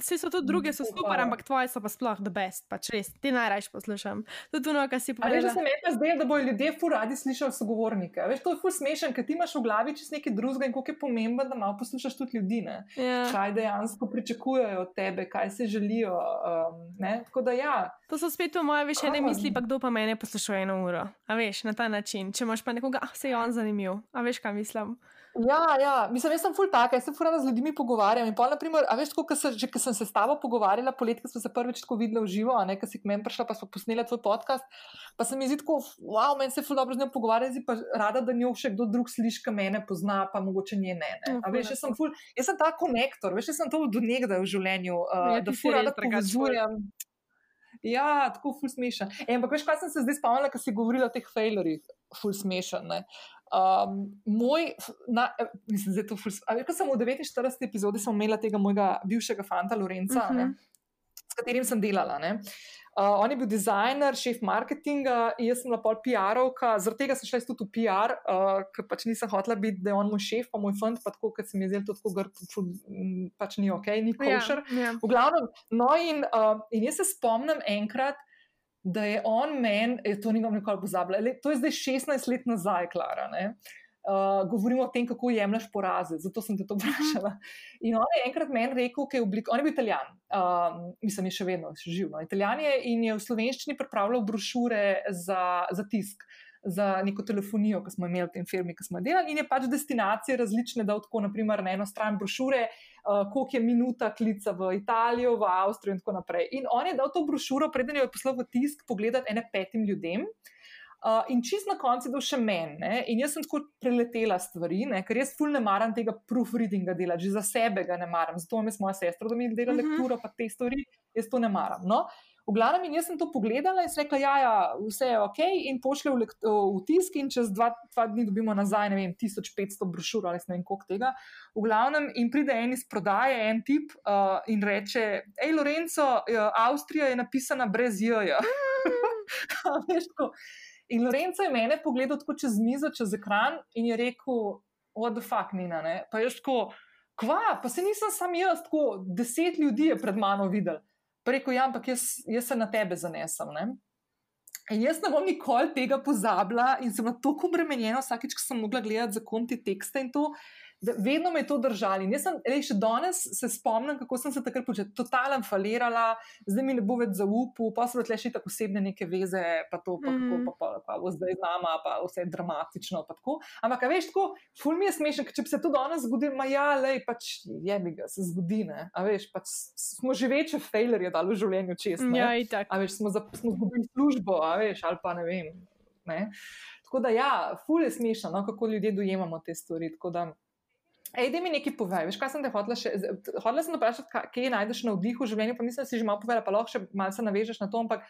[SPEAKER 2] Vse so tudi druge, so super, ampak tvoje so pa sploh the best, pač res, ti najraje poslušam. Je to, kar si povedal.
[SPEAKER 1] Da se mi pa zdaj, da bojo ljudje fu radi slišali sogovornike. Veš, to je fu smešen, ker ti imaš v glavi čez nekaj drugega in koliko je pomembno, da malo poslušaš tudi ljudi. Ja. Kaj dejansko pričakujejo od tebe, kaj se želijo. Um, Tako da ja.
[SPEAKER 2] To so spet moje veš, ne misli, pa kdo pa mene posluša eno uro. A veš, na ta način. Če imaš pa nekoga, ah, se je on zanimiv. A veš, kaj mislim.
[SPEAKER 1] Ja, ja, mislim, jaz sem full taka, jaz sem full rada z ljudmi pogovarjam. Pol, naprimer, a veš, ko se, že ko sem se s tabo pogovarjala, poletje, ko smo se prvič tako videli v živo, a ne, ko si k meni prišla, pa smo posneli tvoj podcast, pa se mi zdi tako, wow, meni se full dobro z njo pogovarja, zdaj pa rada, da njo še kdo drug sliši, ki mene pozna, pa mogoče nje ne. ne. A veš, jaz sem full, jaz sem ta konektor, veš, jaz sem to do nekdaj v življenju, uh, ja, da full rada povezujem. Ja, tako ful smešen. E, ampak veš, kaj sem se zdaj spomnila, ko si govorila o teh failurjih, ful smešen. Um, moj, na, mislim, da je to ful smešen. Ko sem v 49. epizodi imela tega mojega bivšega fanta Lorenca, uh -huh. ne, mhm. s katerim sem delala. Ne. Uh, on je bil dizajner, šef marketinga, jaz sem bila pol PR-ovka, zaradi tega sem šla tudi v PR, uh, ker pač nisem hotela biti, da je on moj šef, pa moj fant, pa tako, ker se mi je zdelo to tako grd, pač ni ok, ni ja, košer. Yeah, yeah. V glavnem, no in, uh, in jaz se spomnim enkrat, da je on meni, e, to nimam nikoli pozabila, to je zdaj 16 let nazaj, Klara. Uh, govorimo o tem, kako jemliš poraze, zato sem te to vprašala. In on je enkrat meni rekel, da je oblik, on je bil italijan, uh, mislim, je še vedno živ. No. Italijan je in je v slovenščini pripravljal brošure za, za tisk. Uh, za neko telefonijo, ki smo imeli v tem firmi, ki smo delali, in je pač destinacije različne, da lahko naprimer na eno stran brošure, uh, koliko je minuta klica v Italijo, v Avstrijo in tako naprej. In on je dal to brošuro, preden jo je poslal v tisk, pogledati ene petim ljudem. Uh, in čist na koncu je to še meni. In jaz sem tako preletela stvari, ne? ker jaz ful ne maram tega proofreadinga delati, že za sebe ga ne maram. Zato imam moja sestra, da mi dela uh mhm. -huh. lekturo, pa te stvari, jaz to ne maram. No? V glavnem, in jaz sem to pogledala in rekla, ja, ja, vse je ok, in pošlje v, v tisk, in čez dva, dva dni dobimo nazaj, ne vem, 1500 brošur ali ne vem koliko tega. V glavnem, in pride en iz prodaje, en tip uh, in reče: Hej, Lorenzo, uh, Avstrija je napisana brez J. in Lorenzo je mene pogledal tako čez mizo, čez ekran in je rekel: What the fuck, Nina, ne? pa je ško. Kva, pa se nisem sam jaz, tako deset ljudi je pred mano videl rekel, ja, ampak jaz, jaz se na tebe zanesem. Ne? In jaz ne bom nikoli tega pozabila in sem bila tako obremenjena, vsakeč, ko sem mogla gledati za konti tekste in to vedno me je to držalo. Jaz sem, rej, še danes se spomnim, kako sem se takrat počela, totalno falirala, zdaj mi ne bo več zaupal, pa so le še tako osebne neke veze, pa to, pa, mm. kako, pa, pa, pa, pa zdaj z nama, pa vse je dramatično. Ampak, veš, tako, ful mi je smešno, če bi se to danes zgodilo, ma ja, le, pač je mi ga, se zgodi, ne. A veš, pač smo že večje failerje dali v življenju čest.
[SPEAKER 2] Ja, itak.
[SPEAKER 1] A veš, smo, za, smo zgubili službo, a veš, ali pa ne vem. Ne. Tako da, ja, ful je smešno, no, kako ljudje dojemamo te stvari. Ej, da mi nekaj povej, veš, kaj sem te hotela še. Hotela sem vprašati, kje najdeš na vdihu v življenju, pa mislim, da si že malo povedala, pa lahko še malo se navežeš na to. Ampak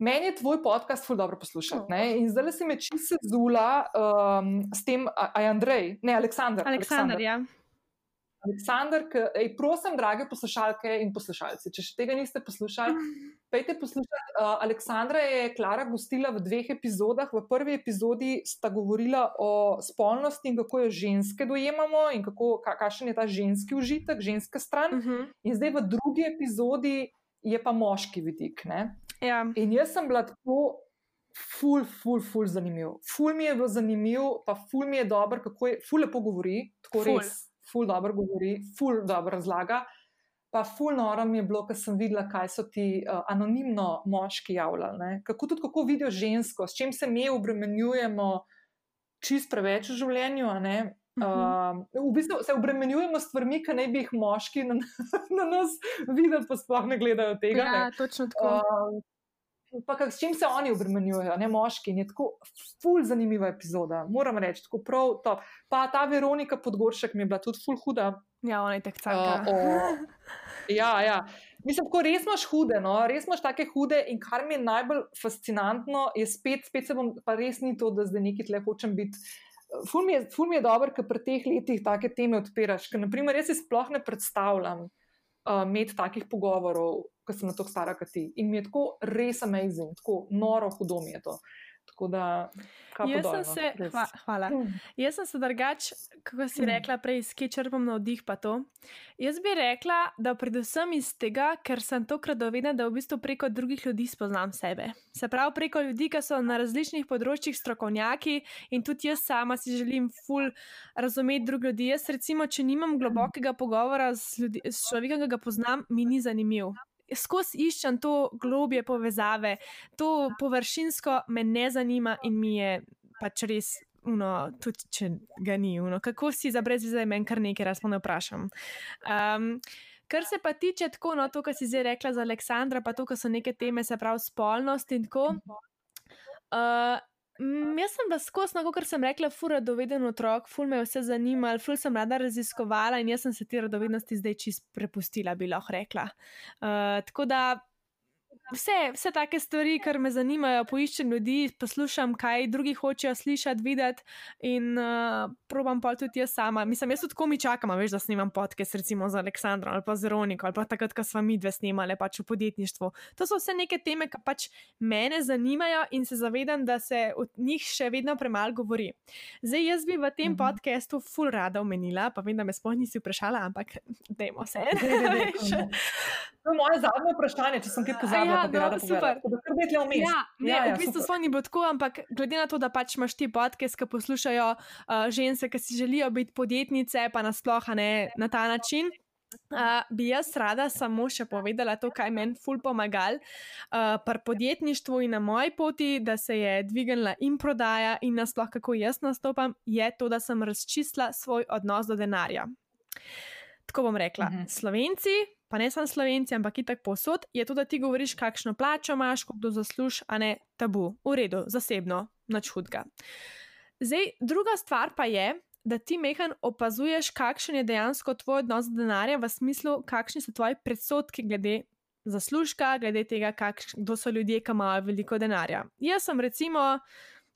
[SPEAKER 1] Meni je tvoj podcast ful dobro poslušati. Oh. In zdaj se me čisto zula um, s tem, aj Andrej, ne Aleksandr.
[SPEAKER 2] Aleksandr, ja.
[SPEAKER 1] Aleksandr, ej, prosim, drage poslušalke in poslušalci, če še tega niste poslušali, pejte poslušati. Uh, Aleksandra je Klara gostila v dveh epizodah. V prvi epizodi sta govorila o spolnosti in kako jo ženske dojemamo in kako, kakšen je ta ženski užitek, ženska stran. Uh -huh. In zdaj v drugi epizodi je pa moški vidik.
[SPEAKER 2] Ja.
[SPEAKER 1] In jaz sem bila tako. Ful, ful, ful, zanimiv. Ful mi je bil zanimiv, pa ful mi je dobro, kako je, ful lepo govori, tako ful. res ful dobro govori, ful dobro razlaga. Pa ful noro mi je bilo, ker sem videla, kaj so ti uh, anonimno moški javljali. Kako tudi kako vidijo žensko, s čim se mi obremenjujemo, čist preveč v življenju. Uh, v bistvu se obremenjujemo s stvarmi, ki naj bi jih moški na, na nas videli, pa sploh ne gledajo tega.
[SPEAKER 2] Ja, točno tako. Uh,
[SPEAKER 1] Pa kak, s čim se oni obremenjujejo, ne moški. Je tako ful zanimiva epizoda, moram reči, tako prav top. Pa ta Veronika Podgoršek mi je bila tudi ful huda.
[SPEAKER 2] Ja, ona je tako caka.
[SPEAKER 1] Uh, ja, ja. Mislim, ko res imaš hude, no? res imaš take hude in kar mi je najbolj fascinantno, je spet, spet se bom, pa res ni to, da zdaj neki tle hočem biti. Ful mi je, je dobro, ker pri teh letih take teme odpiraš. Ker, naprimer, jaz si sploh ne predstavljam uh, imeti takih pogovorov ko sem na to stara, kot ti. In mi je tako res amazing, tako noro hudo mi je to. Da,
[SPEAKER 2] jaz sem se, hva, hvala. Hmm. Jaz sem se drugač, kako si hmm. rekla, prej skečrpam na vdih pa to. Jaz bi rekla, da predvsem iz tega, ker sem tokrat dovedena, da v bistvu preko drugih ljudi spoznam sebe. Se pravi, preko ljudi, ki so na različnih področjih strokovnjaki in tudi jaz sama si želim ful razumeti druge ljudi. Jaz recimo, če nimam globokega pogovora s, ljudi, s človekom, ki ga poznam, mi ni zanimiv skozi iščem to globje povezave, to površinsko me ne zanima in mi je pač res. Uno, tudi če ga ni, uno. kako si za brez vizaj, meni kar nekaj razpone vprašam. Um, kar se pa tiče tako, no, to, kar si zdaj rekla za Aleksandra, pa to, kar so neke teme, se pravi spolnost in tako. Uh, jaz sem vas skozi, kot sem rekla, fura doveden otrok, ful me je vse zanimalo, ful sem rada raziskovala in jaz sem se te radovednosti zdaj čist prepustila, bi lahko rekla. Uh, tako da vse, vse take stvari, kar me zanimajo, poiščem ljudi, poslušam, kaj drugi hočejo slišati, videti in uh, probam pa tudi jaz sama. Mislim, jaz tudi komi čakam, veš, da snimam podcast, recimo z Aleksandrom ali pa z Veroniko ali pa takrat, ko smo mi dve snimali pač v podjetništvu. To so vse neke teme, ki pač mene zanimajo in se zavedam, da se o njih še vedno premalo govori. Zdaj, jaz bi v tem mhm. podkastu full rada omenila, pa vem, da me sploh nisi vprašala, ampak dajmo se.
[SPEAKER 1] To je moje zadnje vprašanje, če sem kaj pozabila. Ja,
[SPEAKER 2] no, super.
[SPEAKER 1] Ja,
[SPEAKER 2] ne, ja, ja, v bistvu smo ni bilo tako, ampak glede na to, da pač imaš ti podkes, ki poslušajo uh, ženske, ki si želijo biti podjetnice, pa nasploh ne na ta način. Uh, bi jaz rada samo še povedala to, kaj meni ful pomagal uh, pri podjetništvu in na moji poti, da se je dvignila in prodaja in nasploh kako jaz nastopam, je to, da sem razčistila svoj odnos do denarja. Tako bom rekla, uh mhm. -huh. Slovenci pa ne samo slovenci, ampak i tak posod, je to, da ti govoriš, kakšno plačo imaš, koliko zaslužiš, a ne tabu, v redu, zasebno, nič hudega. Zdaj, druga stvar pa je, da ti mehan opazuješ, kakšen je dejansko tvoj odnos do denarja, v smislu, kakšni so tvoji predsotki glede zaslužka, glede tega, kdo so ljudje, ki imajo veliko denarja. Jaz sem recimo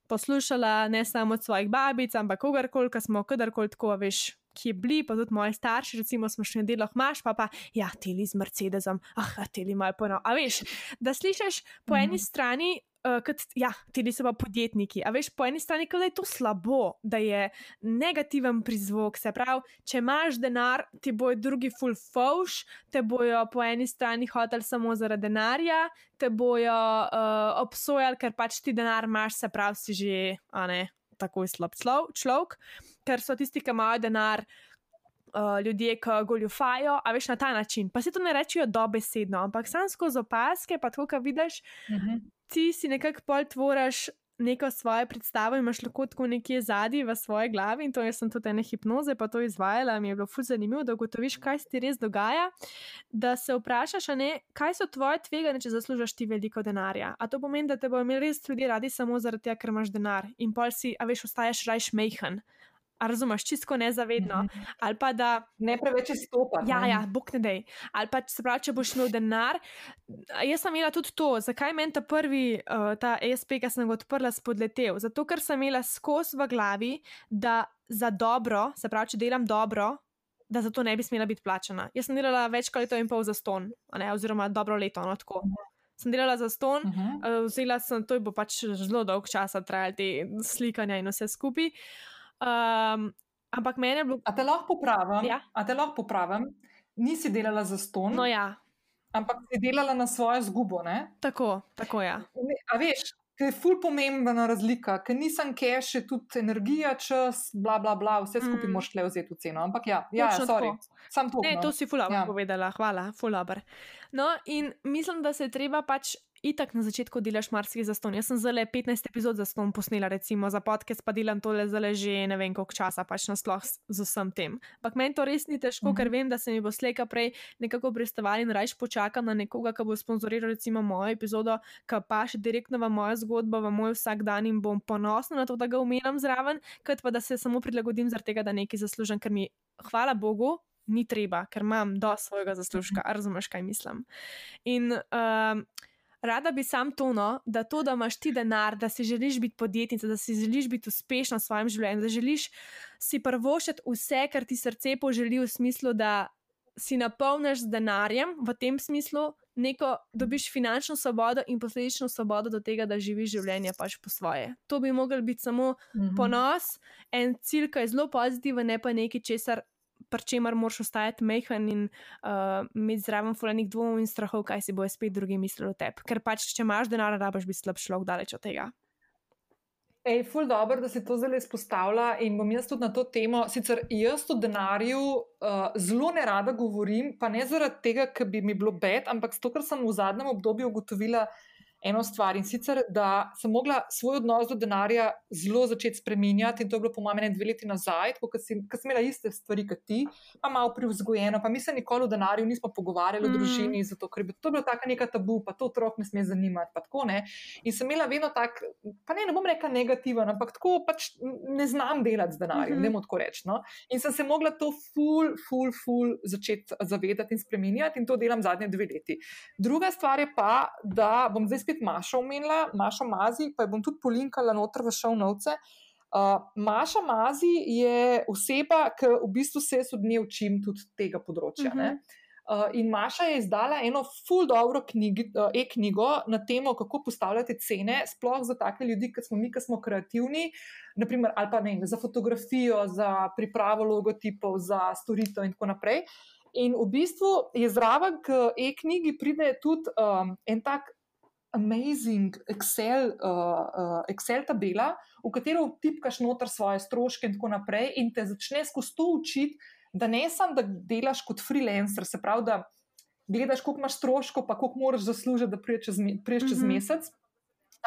[SPEAKER 2] poslušala ne samo od svojih babic, ampak kogarkoli, ki smo kadarkoli tako, veš, ki je bili, pa tudi moji starši, recimo, smo šli na delo, imaš pa pa, ja, teli z Mercedesom, ah, teli imajo ponov. A veš, da slišiš po eni mm. strani. Uh, kot, ja, tudi so pa podjetniki. A veš, po eni strani, da je to slabo, da je negativen prizvok. Se pravi, če imaš denar, ti bojo drugi full fauš, te bojo po eni strani hotel samo zaradi denarja, te bojo uh, obsojali, ker pač ti denar imaš, se pravi, si že, a ne, tako slab človek, ker so tisti, ki imajo denar, uh, ljudje, ki goljufajo, a veš na ta način. Pa se to ne rečejo dobesedno, ampak sam skozi opaske, pa to, kar vidiš, uh mhm. -huh. ti si nekako pol tvoriš neko svojo predstavo, imaš lahko tako nekje zadnji v svoji glavi in to jaz sem tudi ene hipnoze pa to izvajala, mi je bilo fuz zanimivo, da ugotoviš, kaj se ti res dogaja, da se vprašaš, ne, kaj so tvoje tvegane, če zaslužiš ti veliko denarja. A to pomeni, da te bo imel res ljudje radi samo zaradi tega, ker imaš denar in pol si, a veš, ostaješ rajš mehen. A razumeš, čisto nezavedno. Mm -hmm. Ali pa da.
[SPEAKER 1] Ne preveč izstopati.
[SPEAKER 2] Ja, ja, bog ne dej. Ali pa se pravi, če boš imel denar. Jaz sem imela tudi to, zakaj meni ta prvi, uh, ta ESP, ki sem ga odprla, spodletel. Zato, ker sem imela skos v glavi, da za dobro, se pravi, če delam dobro. Da za to ne bi smela biti plačana. Jaz sem delala več kot leto in pol za ston, oziroma dobro leto, no tako. -hmm sem delala za ston, uh -huh. uh, vzela sem to, bo pač zelo dolg čas trajalo te slikanja in vse skupaj. Um, ampak meni je bilo.
[SPEAKER 1] A te lahko popravim? Ja. A te lahko popravim? Nisi delala za ston.
[SPEAKER 2] No, ja.
[SPEAKER 1] Ampak si delala na svojo zgubo. Ne?
[SPEAKER 2] Tako, tako je. Ja.
[SPEAKER 1] A veš, Ker je ful pomembna razlika, ker nisem cache, tudi energija, čas, bla, bla, bla, vse skupaj mm. moš le vzeti v ceno. Ampak ja, ja, ja sorry, sam to.
[SPEAKER 2] Ne,
[SPEAKER 1] no.
[SPEAKER 2] to si ful dobro ja. povedala, hvala, ful dobro. No, in mislim, da se je treba pač itak na začetku delaš marsikaj za ston. Jaz sem zelo 15 epizod za ston posnela, recimo za podcast, pa delam tole zelo že ne vem koliko časa, pač nasploh z vsem tem. Ampak meni to res ni težko, -hmm. ker vem, da se mi bo slejka prej nekako predstavljali in rajš počakam na nekoga, ki bo sponzoriral recimo mojo epizodo, ki pa še direktno v mojo zgodbo, v moj vsak dan in bom ponosna na to, da ga umenjam zraven, kot pa da se samo prilagodim zaradi tega, da nekaj zaslužim, ker mi, hvala Bogu. Ni treba, ker imam do svojega zaslužka, razumeš, kaj mislim. In um, Rada bi sam tono, da to, da imaš ti denar, da si želiš biti podjetnica, da si želiš biti uspešna v svojem življenju, da želiš si prvošiti vse, kar ti srce poželi, v smislu, da si napolniš z denarjem, v tem smislu, neko dobiš finančno svobodo in posledično svobodo do tega, da živiš življenje pač po svoje. To bi mogel biti samo mhm. ponos, en cilj, ki je zelo pozitiven, ne pa nekaj, česar pri čemer moraš ostajati mehen in uh, imeti zraven fulanih dvomov in strahov, kaj si bojo spet drugi mislili o tebi. Ker pač, če imaš denar, rabaš biti slab človek, daleč od tega.
[SPEAKER 1] Ej, ful dobro, da si to zelo izpostavlja in bom jaz tudi na to temo. Sicer jaz o denarju uh, zelo ne rada govorim, pa ne zaradi tega, ker bi mi bilo bed, ampak zato, ker sem v zadnjem obdobju ugotovila, da eno stvar in sicer, da sem mogla svoj odnos do denarja zelo začeti spremenjati in to je bilo po mojem dve leti nazaj, ko sem, sem imela iste stvari kot ti, pa malo privzgojeno, pa mi se nikoli o denarju nismo pogovarjali mm. v družini, zato ker bi to bilo tako neka tabu, pa to otrok ne sme zanimati, pa tako ne. In sem imela vedno tak, pa ne, ne bom rekla negativen, ampak tako pač ne znam delati z denarjem, mm -hmm. ne morem tako reči. No? In sem se mogla to ful, ful, ful začeti zavedati in spremenjati in to delam zadnje dve leti. Druga stvar je pa, da bom zdaj spet spet Maša omenila, Maša Mazi, pa jo bom tudi polinkala noter v šovnovce. Uh, Maša Mazi je oseba, ki v bistvu se jaz od nje učim tudi tega področja. Uh -huh. uh, in Maša je izdala eno full dobro uh, e-knjigo na temo, kako postavljati cene, sploh za take ljudi, kot smo mi, ki smo kreativni, naprimer, ali pa ne, za fotografijo, za pripravo logotipov, za storitev in tako naprej. In v bistvu je zraven k e-knjigi pride tudi um, en tak amazing Excel, uh, uh, Excel tabela, v katero vtipkaš noter svoje stroške in tako naprej, in te začne skozi to učiti, da ne samo, da delaš kot freelancer, se pravi, da gledaš, koliko imaš stroškov, pa koliko moraš zaslužiti, da priješ čez, priješ čez mm -hmm. mesec,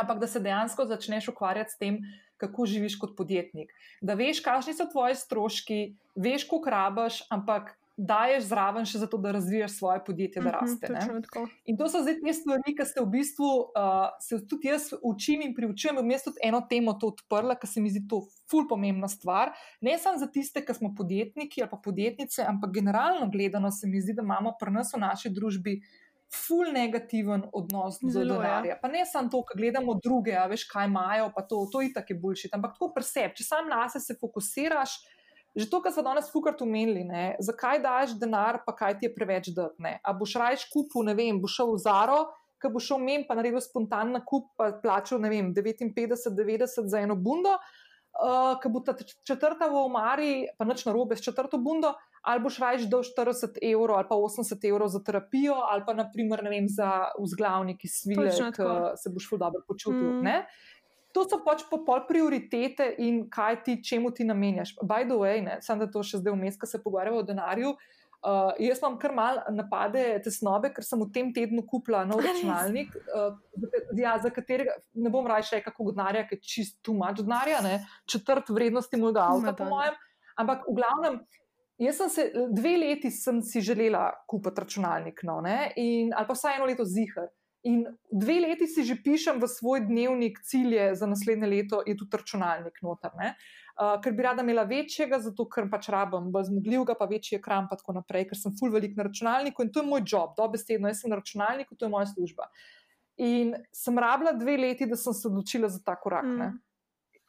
[SPEAKER 1] ampak da se dejansko začneš ukvarjati s tem, kako živiš kot podjetnik. Da veš, kakšni so tvoji stroški, veš, koliko rabaš, ampak daješ zraven še zato, da razvijaš svoje podjetje, da mhm, raste. Uh -huh, in to so zdaj te stvari, ki se v bistvu, uh, se tudi jaz učim in priučujem. Jaz tudi eno temo to odprla, ker se mi zdi to ful pomembna stvar. Ne samo za tiste, ki smo podjetniki ali pa podjetnice, ampak generalno gledano se mi zdi, da imamo pri nas v naši družbi. Ful negativen odnos do denarja. Pa ne samo to, ko gledamo druge, a veš, kaj imajo, pa to, to itak je boljši. Ampak tako preseb, če sam na sebe se fokusiraš, Že to, kar smo danes fukart umenili, ne, zakaj daš denar, pa kaj ti je preveč dati. A boš rajš kupil, ne vem, boš šel v Zaro, ki bo šel mem, pa naredil spontan nakup, pa plačal, ne vem, 59-90 za eno bundo, uh, ki bo ta četrta v omari, pa nič na robe s četrto bundo, ali boš rajš dal 40 evrov ali pa 80 evrov za terapijo, ali pa naprimer, ne vem, za vzglavniki svile, ki se boš ful dobro počutil. Mm to so pač popoln prioritete in kaj ti, čemu ti namenjaš. By the way, samo da to še zdaj vmes, ko se pogovarjamo o denarju. Uh, jaz imam kar mal napade tesnobe, ker sem v tem tednu kupila nov računalnik, uh, ja, za katerega ne bom raje rekel, kako denarja, ker čist tu mač denarja, ne? četrt vrednosti mojega avta, po mojem. Ampak v glavnem, jaz sem se dve leti sem si želela kupiti računalnik, no, in, ali pa vsaj eno leto zihar. In dve leti si že pišem v svoj dnevnik cilje za naslednje leto, je tudi računalnik noter. Uh, ker bi rada imela večjega, zato ker pač rabim, bolj zmogljivega, pa večji ekran, pa tako naprej, ker sem full velik na računalniku in to je moj job, dobesedno, jaz sem na računalniku, to je moja služba. In sem rabila dve leti, da sem se odločila za ta korak. Mm.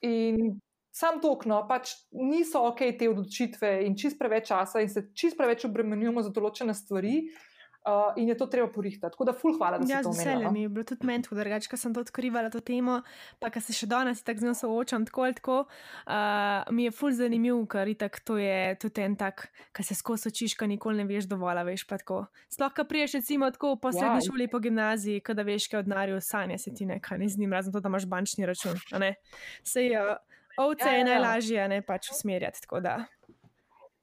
[SPEAKER 1] In sam to okno, pač niso ok te odločitve in čist preveč časa in se čist preveč obremenjujemo za določene stvari. Uh, in je to treba porihtati. Tako da, ful, hvala, da
[SPEAKER 2] ja,
[SPEAKER 1] si to
[SPEAKER 2] omenil. Ja, veselje mi je bilo tudi meni, drugače, ker sem to odkrivala to temo, pa ker se še danes tako z njo soočam, tako ali tako. Uh, mi je ful zanimiv, ker itak to je tudi en tak, ki se skozi očiš, ki nikoli ne veš dovolj, veš pa tako. Sploh, ki priješ recimo tako po srednji ja. šoli, po gimnaziji, kada veš, kaj od narju sanja se ti nekaj, ne z njim, razen to, da imaš bančni račun. Sej, uh, ovce ja, ja, ja. je najlažje, ne pač usmerjati.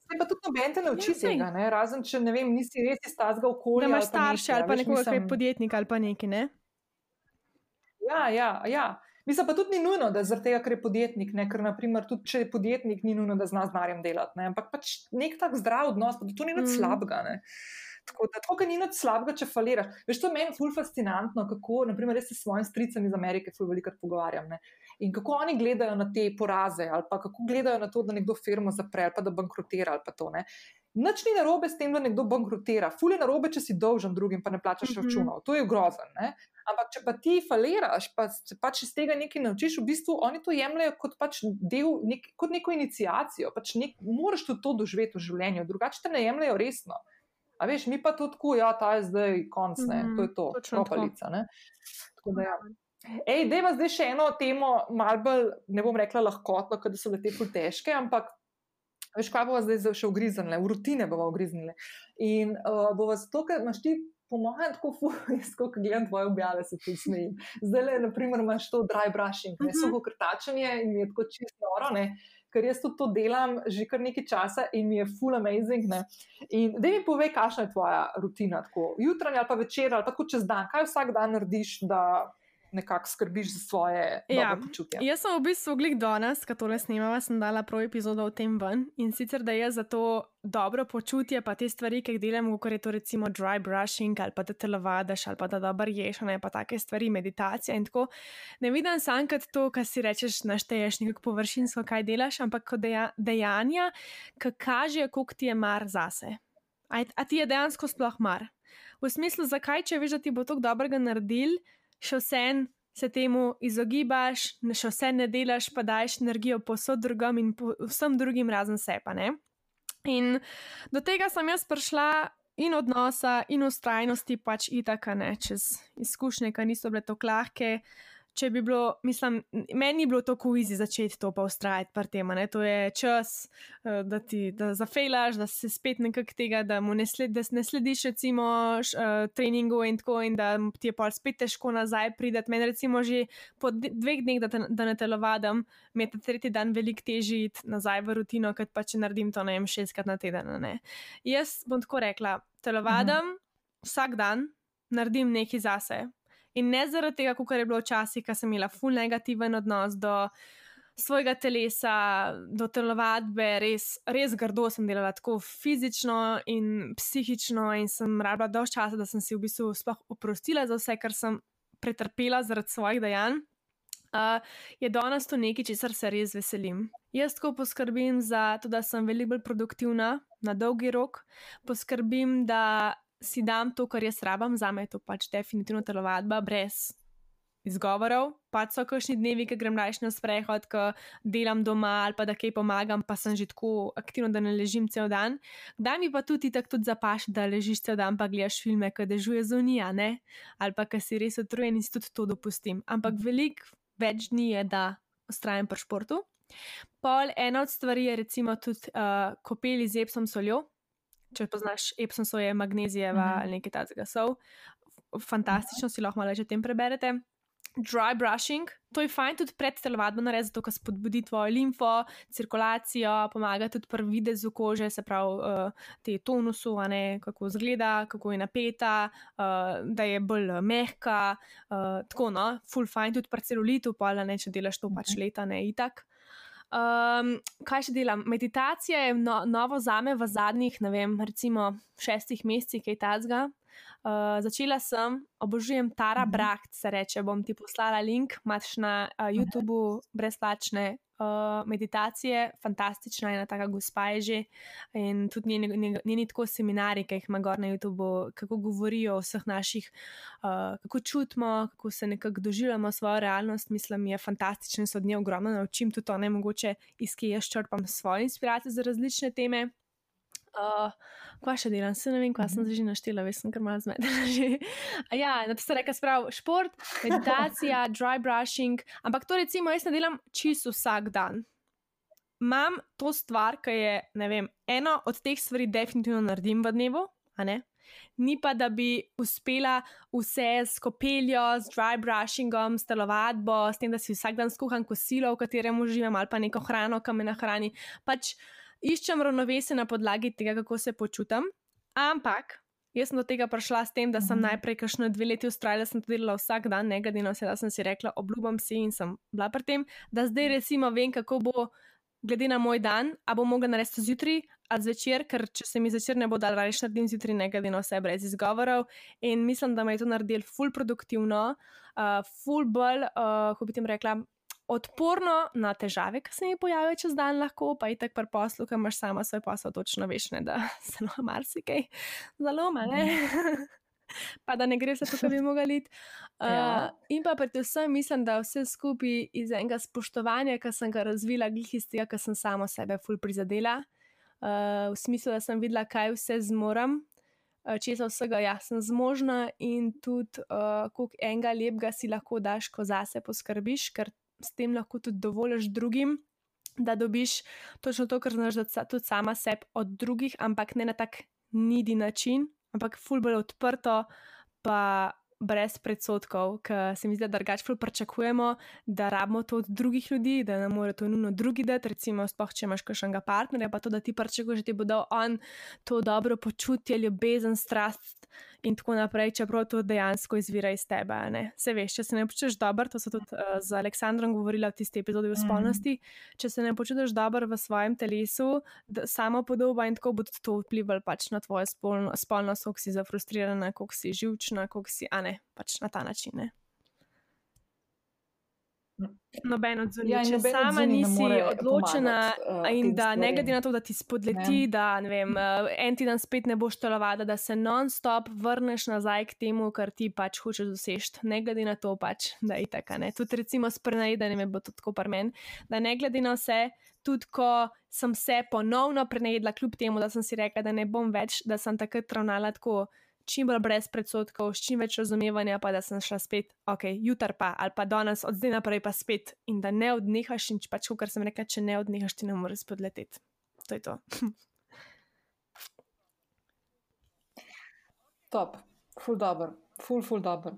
[SPEAKER 1] Se pa tudi noben te nauči ja, tega, ne? razen če ne vem, nisi res iz tazga okolja.
[SPEAKER 2] Da imaš starše ali pa nekoga, ki je podjetnik ali pa neki, ne?
[SPEAKER 1] Ja, ja, ja. Mislim pa tudi ni nujno, da zaradi tega, ker je podjetnik, ne? ker naprimer tudi če je podjetnik, ni nujno, da zna z narjem delati, ne? ampak pač nek tak zdrav odnos, pa to ni nič mm. slabega, ne? Tako da, tako ni nič slabega, če faliraš. Veš, to je meni ful fascinantno, kako, naprimer, jaz se s svojim stricem iz Amerike ful velikrat pogovarjam, ne? in kako oni gledajo na te poraze, ali pa kako gledajo na to, da nekdo firmo zapre, ali pa da bankrotira, ali pa to ne. Nič ni narobe s tem, da nekdo bankrotira, ful je narobe, če si dolžen drugim, pa ne plačaš mm -hmm. računov. To je grozen. Ne? Ampak, če pa ti faliraš, pa se pač iz tega nekaj naučiš, v bistvu oni to jemljajo kot pač del, nek, kot neko inicijacijo. Pač nek, moraš tudi to doživeti v življenju, drugače te ne jemljajo resno. A veš, mi pa to tako, ja, ta je zdaj konc, ne, mm -hmm. to je to, propalica. Tako da ja. Ej, deva zdaj še eno temo, malo bolj, ne bom rekla lahkotno, ker so le te ful težke, ampak veš, kaj bomo zdaj še ugriznili, v rutine bomo ugriznili. In uh, bomo zato, ker imaš ti. Po mojem, tako fuješ, ko gledam tvoje objave, se ti smejim. Zdaj, le, naprimer, imaš to dry brushing, ne mhm. suho krtačenje in je tako čisto noro, ne? Ker jaz tudi to delam že kar nekaj časa in mi je full amazing. Ne? In da mi povej, kakšna je tvoja rutina, tako jutranja ali pa večer ali pa čez dan, kaj vsak dan narediš, da nekako skrbiš za svoje ja, počutje.
[SPEAKER 2] Jaz sem v bistvu glik danes, ko tole snimava, sem dala prvo epizodo o tem ven in sicer, da je za to dobro počutje, pa te stvari, ki jih delam, kot je to recimo dry brushing ali pa da te lavadaš ali pa da dobro ješ, ne pa take stvari, meditacija in tako. Ne vidim sam kot to, kar si rečeš, našteješ nekako površinsko, kaj delaš, ampak kot deja, dejanja, ki kažejo, koliko ti je mar zase. A, a ti je dejansko sploh mar? V smislu, zakaj, če veš, da ti bo to dobrega naredil, še vsem se temu izogibaš, še vse ne delaš, pa daš energijo posod drugim in po vsem drugim razen sebe. In do tega sem jaz prišla in odnosa in ustrajnosti pač itaka ne, čez izkušnje, ki niso bile tako lahke če bi bilo, mislim, meni je bilo to kuizi začeti to pa ustrajati par tema, ne? to je čas, uh, da ti da zafejlaš, da se spet nekako tega, da mu ne, sled, da ne slediš recimo uh, treningu in tako in da ti je pa spet težko nazaj pridati. Meni recimo že po dveh dneh, da, te, da ne telovadam, mi je ta tretji dan veliko težji iti nazaj v rutino, kot pa če naredim to, ne vem, šestkrat na teden. Ne? Jaz bom tako rekla, telovadam mhm. vsak dan, naredim nekaj zase. In ne zaradi tega, kot je bilo včasih, ko sem imela ful negativen odnos do svojega telesa, do telovadbe, res, res grdo sem delala, tako fizično in psihično, in sem rabila dovolj časa, da sem si v bistvu sploh oprostila za vse, kar sem pretrpela zaradi svojih dejanj. Uh, je danes to nekaj, česar se res veselim. Jaz tako poskrbim za to, da sem veliko bolj produktivna na dolgi rok, poskrbim, da si dam to, kar jaz rabam, za me je to pač definitivno telovadba, brez izgovorov. Pač so kakšni dnevi, ki grem raje na sprehod, ko delam doma ali pa da kaj pomagam, pa sem že tako aktivno, da ne ležim cel dan. Da mi pa tudi tako tudi zapaš, da ležiš cel dan, pa gledaš filme, ki dežuje zunija, ne? ali pa ki si res utrujen in si tudi to dopustim. Ampak veliko več dni je, da ustrajam pri športu. Pol ena od stvari je recimo tudi uh, kopeli z epsom soljo, če poznaš Epson, so je magnezijeva mm -hmm. ali nekaj takega. So fantastično, si lahko malo več o tem preberete. Dry brushing, to je fajn tudi pred telovadbo narediti, zato ker spodbudi tvojo limfo, cirkulacijo, pomaga tudi pri videzu kože, se pravi, uh, te tonusu, ne, kako izgleda, kako je napeta, uh, da je bolj mehka. Uh, tako, no, full fajn tudi pri celulitu, pa ne, če delaš to pač mhm. leta, ne itak. Um, kaj še delam? Meditacija je no, novo za me v zadnjih, ne vem, recimo šestih mesecih, kaj tazga. Uh, začela sem, obožujem Tara mhm. -huh. Bracht, se reče. Bom ti poslala link, imaš na uh, YouTubu brezplačne uh, meditacije, fantastična je ena taka gospa je že. In tudi njeni, njeni, njeni tako seminari, ki jih ima gor na YouTubu, kako govorijo o vseh naših, uh, kako čutimo, kako se nekako doživljamo svojo realnost, mislim, je fantastično in se od nje ogromno naučim, tudi to ne mogoče, iz kje jaz črpam svoje inspiracije za različne teme. Uh, kva še delam, se ne vem, kva sem mhm. že naštela, veš, sem kar malo zmedena. ja, na to se reka sprav, šport, meditacija, dry brushing, ampak to recimo jaz ne delam čisto vsak dan. Imam to stvar, ki je, ne vem, eno od teh stvari definitivno naredim v dnevu, a ne? Ni pa, da bi uspela vse s kopeljo, z dry brushingom, s telovadbo, s tem, da si vsak dan skuham kosilo, v katerem uživam, ali pa neko hrano, ki me nahrani. Pač, iščem ravnovesje na podlagi tega, kako se počutim. Ampak jaz sem do tega prišla s tem, da sem mhm. najprej, kakšno dve leti ustrajala, sem to delala vsak dan, ne glede na vse, da sem si rekla, obljubam si in sem bila pri tem, da zdaj resimo vem, kako bo. Glede na moj dan, a bom mogla narediti zjutraj ali zvečer, ker če se mi zvečer ne bo dal, rečeš, naredim zjutraj, ne glede na vse, brez izgovorov. In mislim, da me je to naredilo ful produktivno, uh, ful bolj, uh, kako bi ti rekla, odporno na težave, ki se mi pojavijo čez dan, lahko pa je tako pri poslu, ki imaš sama svoj posel, točno veš, ne, da se lahko marsikaj zaloma. Pa da ne gre vse to, kar bi mogli. Uh, ja. In pa predvsem mislim, da vse skupaj iz enega spoštovanja, ki sem ga razvila, glih iz tega, ker sem samo sebe ful prizadela, uh, v smislu, da sem videla, kaj vse zmorem, uh, če za vsega jaz sem zmožna in tudi, uh, koliko enega lepega si lahko daš, ko zase poskrbiš, ker s tem lahko tudi dovoliš drugim, da dobiš točno to, kar znaš, tudi sama sebi od drugih, ampak ne na tak nidi način, ampak fulbolo odprto, pa brez predsotkov, ker se mi zdi, da drugače pričakujemo, da rabimo to od drugih ljudi, da nam mora to nujno drugi dati, recimo, spoh, če imaš kakšnega partnerja, pa to, da ti pričakuješ, da ti bo dal on to dobro počutje, ljubezen, strast in tako naprej, čeprav to dejansko izvira iz tebe. Ne? Se veš, če se ne počutiš dobro, to so tudi uh, z Aleksandrom govorila v tisti epizodi o spolnosti, mm. če se ne počutiš dobro v svojem telesu, samo podoba in tako bo to vplivalo pač na tvojo spolno, spolnost, koliko si zafrustrirana, koliko si živčna, koliko si, a ne, pač na ta način. Ne? Noben od zunaj, ja, če sama nisi odločena, uh, in da ne glede na to, da ti spodleti, ne. da ne vem, uh, en teden spet ne boš telovada, da se non-stop vrneš nazaj k temu, kar ti pač hočeš doseči, ne glede na to, pač, da je tako. Tudi recimo s prenajedanjem je bilo tako par men, da ne glede na vse, tudi ko sem se ponovno prenajedla, kljub temu, da sem si rekla, da ne bom več, da sem takrat ravnala tako čim bolj brez predsotkov, s čim več razumevanja, pa da sem šla spet, ok, jutar pa ali pa danes, od zdaj naprej pa spet in da ne odnehaš in pač, kot sem rekla, če ne odnehaš, ti ne moreš spodleteti. To je to.
[SPEAKER 1] Top, full dobro, full, full dobro.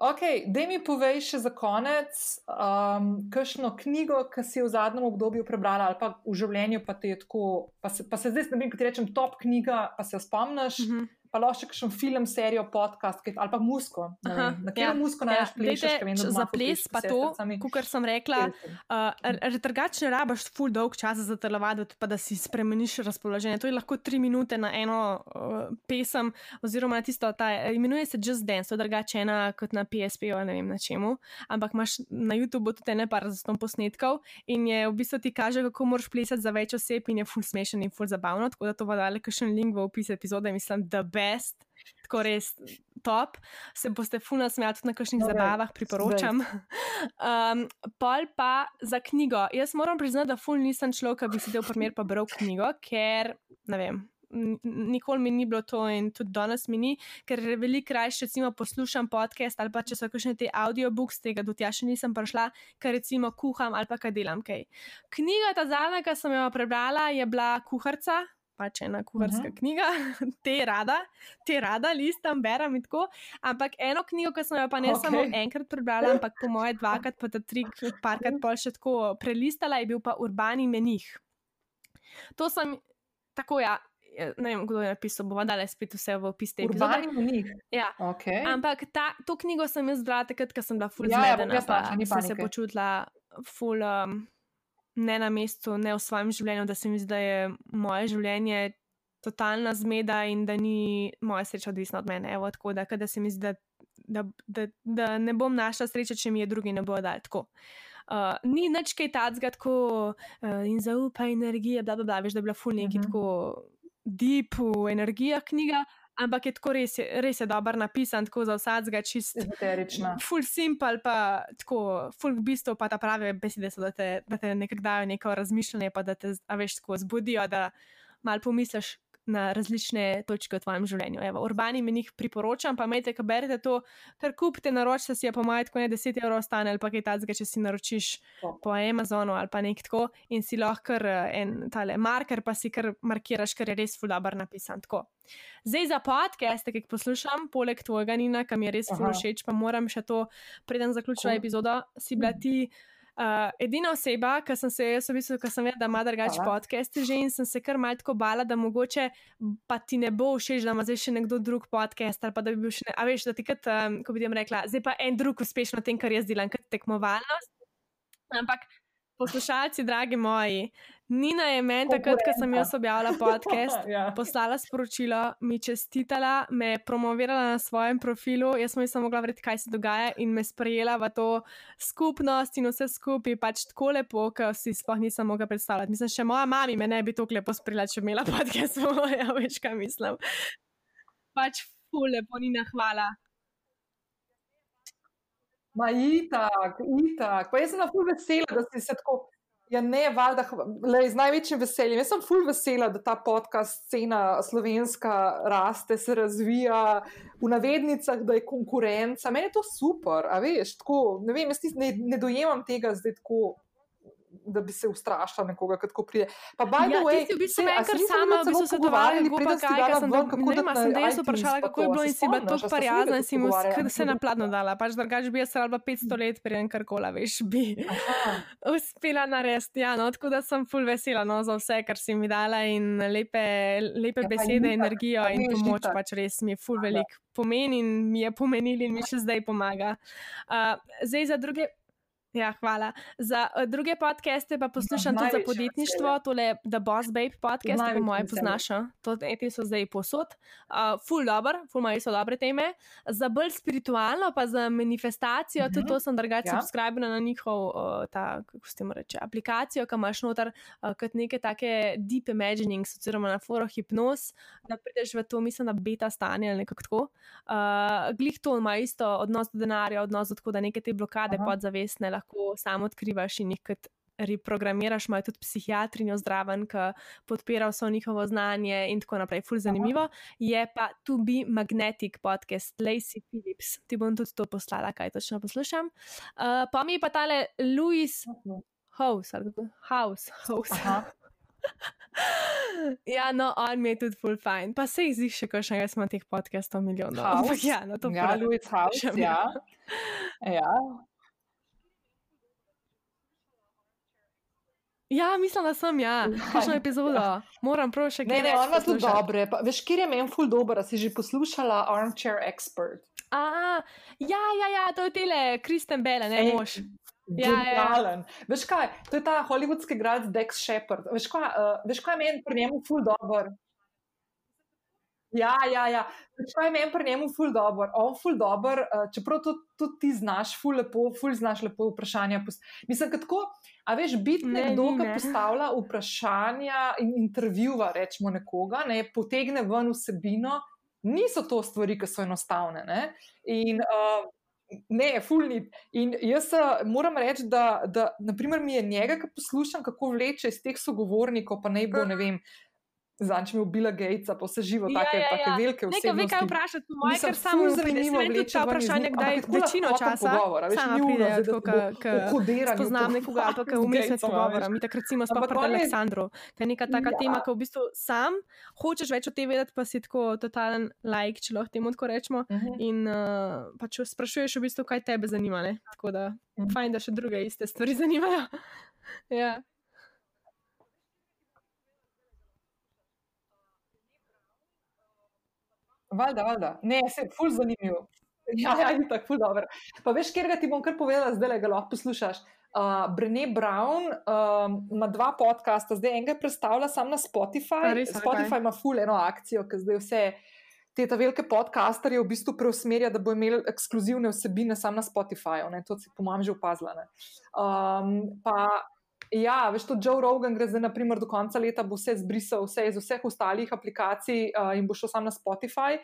[SPEAKER 1] Ok, da mi povej še za konec, um, kakšno knjigo, ki si v zadnjem obdobju prebrala, ali pa v življenju, pa tako, pa se, pa se zdaj, ne vem, kaj ti rečem, top knjiga, pa se jo spomniš. Mm -hmm pa lahko še kakšen film, serijo, podcast ali pa musko. Aha, na katero ja, musko najraš ja. plešeš?
[SPEAKER 2] Za ples pa to, kot sem rekla, uh, drugače rabaš full dolg čas za telovaditi, pa da si spremeniš razpoloženje. To je lahko tri minute na eno uh, pesem, oziroma na tisto, ta, imenuje se Just Dance, to je drugače ena kot na PSP, ali ne vem na čemu, ampak imaš na YouTubu tudi ne par zaston posnetkov in je v bistvu ti kaže, kako moraš plesati za več oseb in je full smešen in full zabavno, tako da to bo dali kakšen link v opis epizode, mislim, da best, tako res top. Se boste funa smejati na kakšnih okay. zabavah, priporočam. Um, pol pa za knjigo. Jaz moram priznati, da ful nisem človek, ki bi sedel primer pa bral knjigo, ker ne vem. Nikoli mi ni bilo to, in tudi danes mi ni, ker veliko raje, recimo, poslušam podcast ali pa če so kakšne te audiobooks, tega do tja še nisem prišla, ker recimo kuham ali pa kaj delam. Kaj. Knjiga, ta zadnja, ki sem jo prebrala, je bila Kuharca, pač ena kuharska uh -huh. knjiga, te rada, te rada, listam, berem in tako. Ampak eno knjigo, ki sem jo pa ne okay. samo enkrat prebrala, ampak po moje dvakrat, pa tri, parkrat pol še tako prelistala, je bil pa Urbani menih. To sem tako, ja. Ne vem, kdo je napisal, bomo dali spet vse v opis te
[SPEAKER 1] epizode.
[SPEAKER 2] Ja. Okay. Ampak ta, to knjigo sem jaz brala takrat, ko sem bila full ja, zmedena, ja, pa sem se počutila full. Um, ne na mestu, ne v svojem življenju, da se mi zdi, da je moje življenje totalna zmeda in da ni moja sreča odvisna od mene. Evo, tako da, da se mi zdi, da, da, da, da ne bom našla sreče, če mi je drugi ne bo dal tako. Uh, ni nič kaj tacga, tako uh, in zaupaj energije, da bi bila, ful neki uh mhm. -huh. tako deep energija knjiga. Ampak je tako res, res je dobro napisan, tako za vsakega čist.
[SPEAKER 1] Ezoterično.
[SPEAKER 2] Full simple, pa tako, full v bistvu pa ta prave besede so, da te, da te nekako dajo neko razmišljanje, pa da te, a veš, tako zbudijo, da mal pomisliš, na različne točke v tvojem življenju. Evo, urbani mi jih priporočam, pa majte, ko berete to, kar kupite, naročite si, pa majte, ko ne 10 evrov stane ali pa kaj takega, če si naročiš oh. po Amazonu ali pa nek tako in si lahko eh, en tale marker, pa si kar markiraš, ker je res fulabar napisan. Tako. Zdaj za podcaste, ki jih poslušam, poleg tvojega Nina, ki mi je res ful všeč, pa moram še to, preden zaključila epizodo, si bila ti. Uh, edina oseba, ki sem se, jaz v bistvu, ki sem vedela, da ima drugačen podcast, že in sem se kar tako bala, da mogoče pa ti ne bo všeč, da ima zdaj še nekdo drug podcast, ali pa da bi bil še ne. A veš, da ti kot, um, ko bi jim rekla, zdaj pa en drug uspešno tem, kar jaz delam, kot tekmovalnost. Ampak poslušalci, dragi moji, Nina je meni takrat, ko sem jaz objavila podcast, ja. poslala sporočilo, mi čestitala, me promovirala na svojem profilu, jaz sem samo mogla verjeti, kaj se dogaja in me sprejela v to skupnost in vse skupaj, pač tako lepo, ker si sploh nisem mogla predstavljati. Mislim, še moja mama me ne bi tako lepo sprejela, če bi imela podcast, ja, veš, kaj mislim. Pač, fule, po Nina, hvala.
[SPEAKER 1] Ma itak, itak. Pa jaz sem na ful vesela, da si se tako. Ja, ne, valjda, le, z največjim veseljem. Jaz sem ful vesela, da ta podcast scena slovenska raste, se razvija v navednicah, da je konkurenca. Meni je to super, a veš, tako, ne vem, jaz ne, ne dojemam tega zdaj tako da bi se ustrašila nekoga, kako pride. Pa, by the
[SPEAKER 2] ja,
[SPEAKER 1] way,
[SPEAKER 2] ti si v bistvu nekaj sama, v bistvu svetovali, kako pa kaj, kaj sem ven, kako da sem da jaz vprašala, kako je bilo in si bila tako prijazna in si mu se napladno dala, pač drugač bi jaz rabila 500 let, preden karkola, veš, bi uspela narediti. Ja, no, tako da sem full vesela no, za vse, kar si mi dala in lepe, lepe ja, besede, energijo in pomoč, pač res mi je full velik pomen in mi je pomenil in mi še zdaj pomaga. Uh, zdaj za druge. Ja, hvala. Za uh, druge podcaste pa poslušam tudi za podjetništvo, tole The Boss Babe podcast, ki moje poznaš. To te so zdaj posod. Uh, full dobro, full imajo so dobre teme. Za bolj spiritualno, pa za manifestacijo, uh -huh. tudi to sem drugače ja. subskrbila na njihov, uh, ta, kako se temu reče, aplikacijo, ki imaš noter uh, kot neke take deep imagining, oziroma na foro hipnoz, da prideš v to, mislim, na beta stanje ali nekako tako. Uh, glih to ima isto odnos do denarja, odnos do tako, da neke te blokade podzavestne lahko sam odkrivaš in kot reprogramiraš, imajo tudi psihiatrinjo zdraven, ki podpira vso njihovo znanje in tako naprej. Ful zanimivo. Je pa To Be Magnetic podcast, Lacey Phillips. Ti bom tudi to poslala, kaj točno poslušam. Uh, pa mi je pa tale Louis House, ali kako? House. House. ja, no, on mi je tudi full fine. Pa se jih zdi še, še jaz imam teh podcastov milijonov. Ampak ja, no, to je.
[SPEAKER 1] Ja, Louis House. Ja. ja.
[SPEAKER 2] Ja, mislim, da sem, ja, kakšno epizodo. Moram prav še kaj.
[SPEAKER 1] Ne, ne, ona tudi dobra. Veš, kjer je meni ful dobro, si že poslušala Armchair Expert.
[SPEAKER 2] A, ja, ja, ja, to je tele, Kristen Bell, ne moš. Ja, ja, ja.
[SPEAKER 1] Veš kaj, to je ta hollywoodski grad Dex Shepard. Veš kaj, uh, veš kaj meni pri njemu ful dobro? Ja, ja, ja. Kaj je meni pri njemu ful dobr? On ful dobr, uh, čeprav tudi to ti znaš, ful lepo, ful znaš lepo vprašanja. Mislim, tako, a veš, biti nekdo, ki postavlja vprašanja in intervjuva, rečemo nekoga, ne potegne ven vsebino, niso to stvari, ki so enostavne. Ne? In uh, ne, fulni. In jaz uh, moram reči, da, da naprimer, mi je njega, ki poslušam, kako vleče iz teh sogovornikov, pa ne bo, ne vem. Zanj mi je bila Gatesa, pa vse živo, ja, take, ja, ja. take velike vse.
[SPEAKER 2] Nekaj ve, kaj vprašati, po mojem, ker samo zanimivo je ta vprašanje, kdaj večino časa sama pride, ko spoznam nekoga, ali pa ko umestne pogovora. Mi takrat recimo smo pred Aleksandro, ker je neka taka ja. tema, ko v bistvu sam hočeš več o tem vedeti, pa si tako totalen like, če lahko temu tako rečemo. Uh mhm. -huh. In uh, pač sprašuješ v bistvu, kaj tebe zanima. Ne? Tako da, mhm. fajn, da še druge iste stvari zanimajo. ja.
[SPEAKER 1] Valjda, valjda. Ne, se je ful zanimiv. Ja, ja, ni tako ful dobro. Pa veš, ker ga ti bom kar povedala, zdaj le ga lahko poslušaš. Uh, Brené Brown um, ima dva podcasta, zdaj enega predstavlja samo na Spotify.
[SPEAKER 2] res,
[SPEAKER 1] Spotify
[SPEAKER 2] okej.
[SPEAKER 1] ima full eno akcijo, ker zdaj vse te ta velike podcasterje v bistvu preusmerja, da bo imel ekskluzivne vsebine samo na Spotifyju. To si po mojem že opazila. ne. Um, pa ja, veš, tudi Joe Rogan gre zdaj, naprimer, do konca leta bo vse zbrisal, vse iz vseh ostalih aplikacij uh, in bo šel samo na Spotify.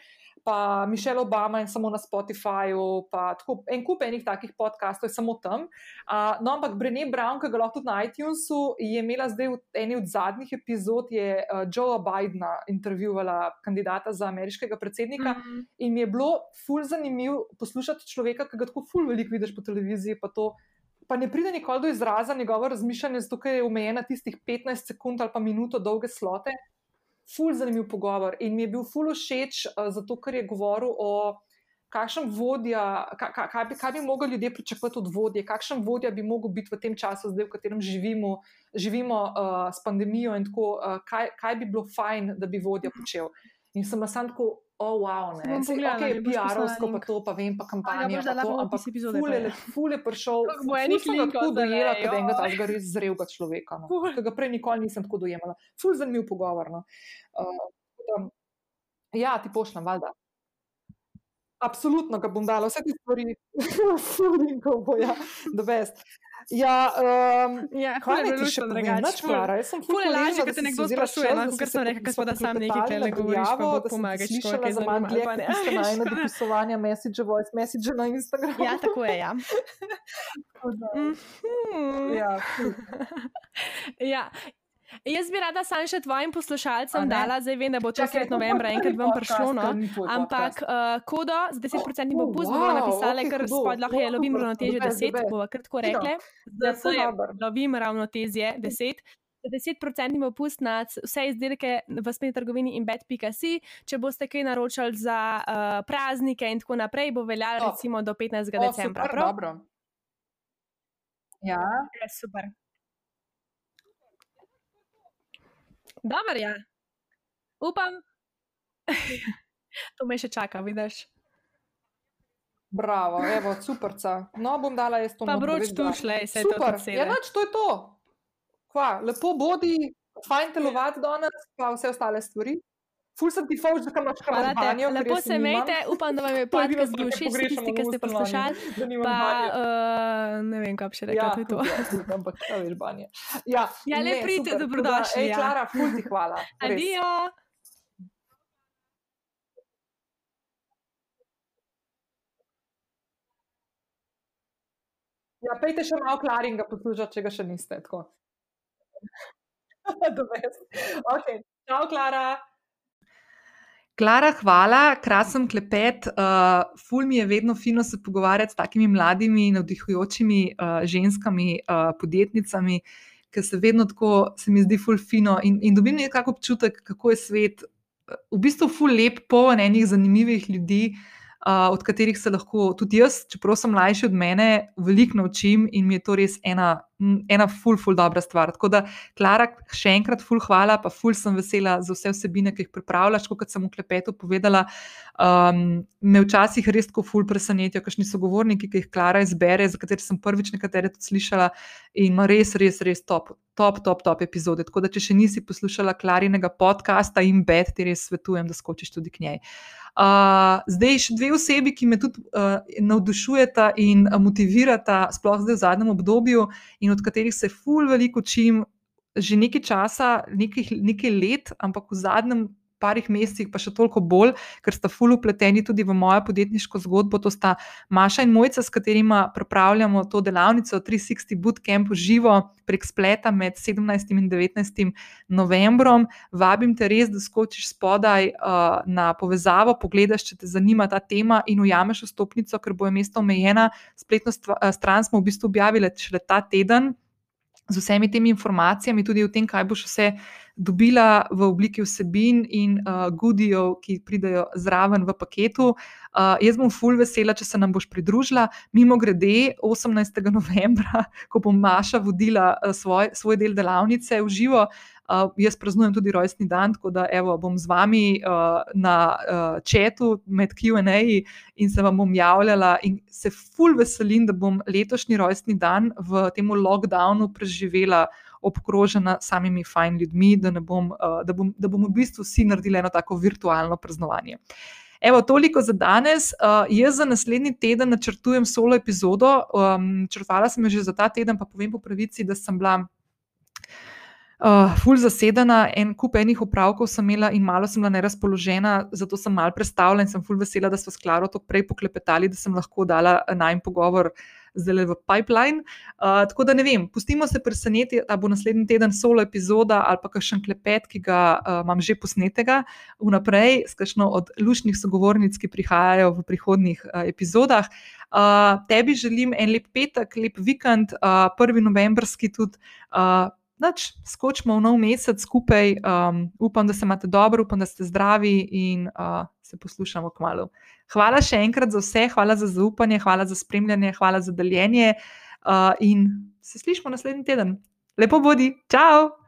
[SPEAKER 1] Pa Mišel Obama in samo na Spotifyju, pa tako, en kup enih takih podkastov je samo tam. Uh, no, ampak Brené Brown, ki ga lahko tudi na iTunesu, je imela zdaj v eni od zadnjih epizod, je uh, Joea Bidna intervjuvala, kandidata za ameriškega predsednika.
[SPEAKER 2] Mhm.
[SPEAKER 1] In mi je bilo ful zanimivo poslušati človeka, ki ga tako ful veliko vidiš po televiziji. Pa, to, pa ne pride nikoli do izraza njegovo razmišljanje, zato ker je omejena tistih 15 sekund ali pa minuto dolge slote. Ful zanimiv pogovor. In mi je bil ful všeč, uh, zato ker je govoril o. Kakšen vodja, ka- ka- kaj bi, kaj bi mogli ljudje pričakovati od vodje, kakšen vodja bi mogel biti v tem času, zdaj, v katerem živimo, živimo uh, s pandemijo, in tako, uh, kaj, kaj bi bilo fajn, da bi vodja počel. In sem na sam tako, oh, wow, ne. Sej,
[SPEAKER 2] pogledala, mi boš poslala
[SPEAKER 1] PR-ovsko pa to, pa vem, pa kampanja, pa
[SPEAKER 2] dala
[SPEAKER 1] to, ampak
[SPEAKER 2] opis epizode,
[SPEAKER 1] ful je, le- ful je prišel, ful
[SPEAKER 2] enih
[SPEAKER 1] sem ga
[SPEAKER 2] linkov
[SPEAKER 1] tako dojela, kot enega
[SPEAKER 2] joj.
[SPEAKER 1] takega res zrelega človeka, no.
[SPEAKER 2] Ful.
[SPEAKER 1] ki ga prej nikoli nisem tako dojemala. Ful zanimiv pogovor. No. Uh, da, ja, ti pošljem, valjda. Absolutno ga bom dala, vse te stvari, fulinkov bo, ja, the best. Ja, um,
[SPEAKER 2] Ja,
[SPEAKER 1] kaj ti
[SPEAKER 2] bilo
[SPEAKER 1] še
[SPEAKER 2] drugače,
[SPEAKER 1] nič. Klara, jaz sem ful
[SPEAKER 2] Ful je lažje, ko
[SPEAKER 1] da
[SPEAKER 2] te nekdo sprašuje, no, kakor
[SPEAKER 1] si
[SPEAKER 2] sem
[SPEAKER 1] pokli-
[SPEAKER 2] ko smo da sam nekaj
[SPEAKER 1] na
[SPEAKER 2] govoriš, pa
[SPEAKER 1] daljavo,
[SPEAKER 2] Bog
[SPEAKER 1] da sem
[SPEAKER 2] pomaga,
[SPEAKER 1] te
[SPEAKER 2] človek
[SPEAKER 1] slišala
[SPEAKER 2] je
[SPEAKER 1] za manj dlje, kot
[SPEAKER 2] ne.
[SPEAKER 1] tiste najne dopisovanja, message, voice message na Instagramu.
[SPEAKER 2] Ja, tako je, ja. Mhm.
[SPEAKER 1] ja.
[SPEAKER 2] Ja. Jaz bi rada sam še tvojim poslušalcem dala, zdaj vem, da bo to sred novembra enkrat vam prišlo, no. Ampak uh, kodo z 10%
[SPEAKER 1] Oh,
[SPEAKER 2] popust bomo
[SPEAKER 1] wow,
[SPEAKER 2] napisali,
[SPEAKER 1] okej,
[SPEAKER 2] ker spod lahko je lovim ravnotežje
[SPEAKER 1] the best, the
[SPEAKER 2] 10,
[SPEAKER 1] best.
[SPEAKER 2] bova kar tako
[SPEAKER 1] Fino.
[SPEAKER 2] rekle.
[SPEAKER 1] Ja,
[SPEAKER 2] Da
[SPEAKER 1] ful
[SPEAKER 2] je lovim ravnotežje 10. 10% popust na c- vse izdelke v spletni trgovini in bet.si. Če boste kaj naročali za uh, praznike in tako naprej, bo veljalo
[SPEAKER 1] Top.
[SPEAKER 2] recimo do 15.
[SPEAKER 1] O,
[SPEAKER 2] decembra.
[SPEAKER 1] super, dobro. Ja,
[SPEAKER 2] Ja, super. Dobro, ja. Upam. to me še čaka, vidiš.
[SPEAKER 1] bravo, evo, superca. No, bom dala jaz to
[SPEAKER 2] Pa
[SPEAKER 1] noter,
[SPEAKER 2] vroč
[SPEAKER 1] res
[SPEAKER 2] tu
[SPEAKER 1] da.
[SPEAKER 2] šle, se je to
[SPEAKER 1] Super,
[SPEAKER 2] tudi
[SPEAKER 1] ja,
[SPEAKER 2] sede.
[SPEAKER 1] nič, to je to. Kva, lepo bodi, fajn telovati danes, pa vse ostale stvari. Ful sem ti fauč, da imaš
[SPEAKER 2] te.
[SPEAKER 1] kampanjo.
[SPEAKER 2] Lepo se imejte, upam, da vam je podcast bil všeč, tisti, ki ste poslušali. Pa uh, ne vem, kaj bi še rekla,
[SPEAKER 1] Ja,
[SPEAKER 2] to je to.
[SPEAKER 1] tudi, ampak a veš, banje. Ja,
[SPEAKER 2] Ja, le pridite, dobrodošli,
[SPEAKER 1] Ej,
[SPEAKER 2] ja.
[SPEAKER 1] Klara, ful ti hvala.
[SPEAKER 2] Adijo!
[SPEAKER 1] Ja, pejte še malo Klaringa poslušati, če ga še niste. Tako. Okay. Čau, Klara. Klara, hvala, krasen klepet. Uh, ful mi je vedno fino se pogovarjati s takimi mladimi, navdihujočimi uh, ženskami, uh, podjetnicami, ker se vedno tako, se mi zdi ful fino in, in dobim nekako občutek, kako je svet v bistvu ful lep, poln enih zanimivih ljudi. Uh, od katerih se lahko tudi jaz, čeprav sem mlajši od mene, veliko naučim in mi je to res ena, ena ful, ful dobra stvar. Tako da, Klara, še enkrat ful hvala, pa ful sem vesela za vse vsebine, ki jih pripravljaš. Kot sem v klepetu povedala, um, me včasih res tako ful presenetijo, kakšni so govorniki, ki jih Klara izbere, za katere sem prvič nekatere tudi slišala in ima res, res, res top, top, top, top epizode. Tako da, če še nisi poslušala Klarinega podcasta in bed, ti res svetujem, da skočiš tudi k njej. Uh, zdaj, še dve osebi, ki me tudi uh, navdušujeta in uh, motivirata, sploh zdaj v zadnjem obdobju, in od katerih se ful veliko učim, že nekaj časa, nekaj, nekaj let, ampak v zadnjem parih mesecih pa še toliko bolj, ker sta ful upleteni tudi v mojo podjetniško zgodbo. To sta Maša in Mojca, s katerima pripravljamo to delavnico 360 Bootcamp živo prek spleta med 17 in 19 novembrom. Vabim te res, da skočiš spodaj uh, na povezavo, pogledaš, če te zanima ta tema in ujameš vstopnico, ker bo je mesto omejena. Spletno uh, stran smo v bistvu objavili šele ta teden. Z vsemi temi informacijami, tudi o tem, kaj boš vse dobila v obliki vsebin in uh, gudijev, ki pridejo zraven v paketu. Uh, jaz bom ful vesela, če se nam boš pridružila. Mimo grede, 18. novembra, ko bom Maša vodila uh, svoj, svoj del delavnice v živo. Uh, jaz praznujem tudi rojstni dan, tako da evo, bom z vami uh, na uh, četu med QA in se vam bom javljala. In se ful veselim, da bom letošnji rojstni dan v tem lockdownu preživela obkrožena samimi fajn ljudmi, da, bom, uh, da, bom, da bomo v bistvu vsi naredili eno tako virtualno praznovanje. Evo, toliko za danes. Uh, jaz za naslednji teden načrtujem solo epizodo. Um, črpala sem jo že za ta teden, pa povem po pravici, da sem bila. Uh, ful zasedena, en kup enih opravkov sem imela in malo sem bila nerazpoložena, zato sem mal predstavljala in sem ful vesela, da smo s Klaro tako prej poklepetali, da sem lahko dala najmen pogovor zdaj v pipeline. Uh, tako da ne vem, pustimo se preseneti, da bo naslednji teden solo epizoda ali pa še en klepet, ki ga uh, imam že posnetega vnaprej, s kakšno od lušnih sogovornic, ki prihajajo v prihodnih uh, epizodah. Uh, tebi želim en lep petek, lep vikend, uh, prvi novembrski tudi. Uh, Nač, skočimo v nov mesec skupaj, um, upam, da se imate dobro, upam, da ste zdravi in uh, se poslušamo k malu. Hvala še enkrat za vse, hvala za zaupanje, hvala za spremljanje, hvala za deljenje uh, in se slišimo naslednji teden. Lepo bodi, čau!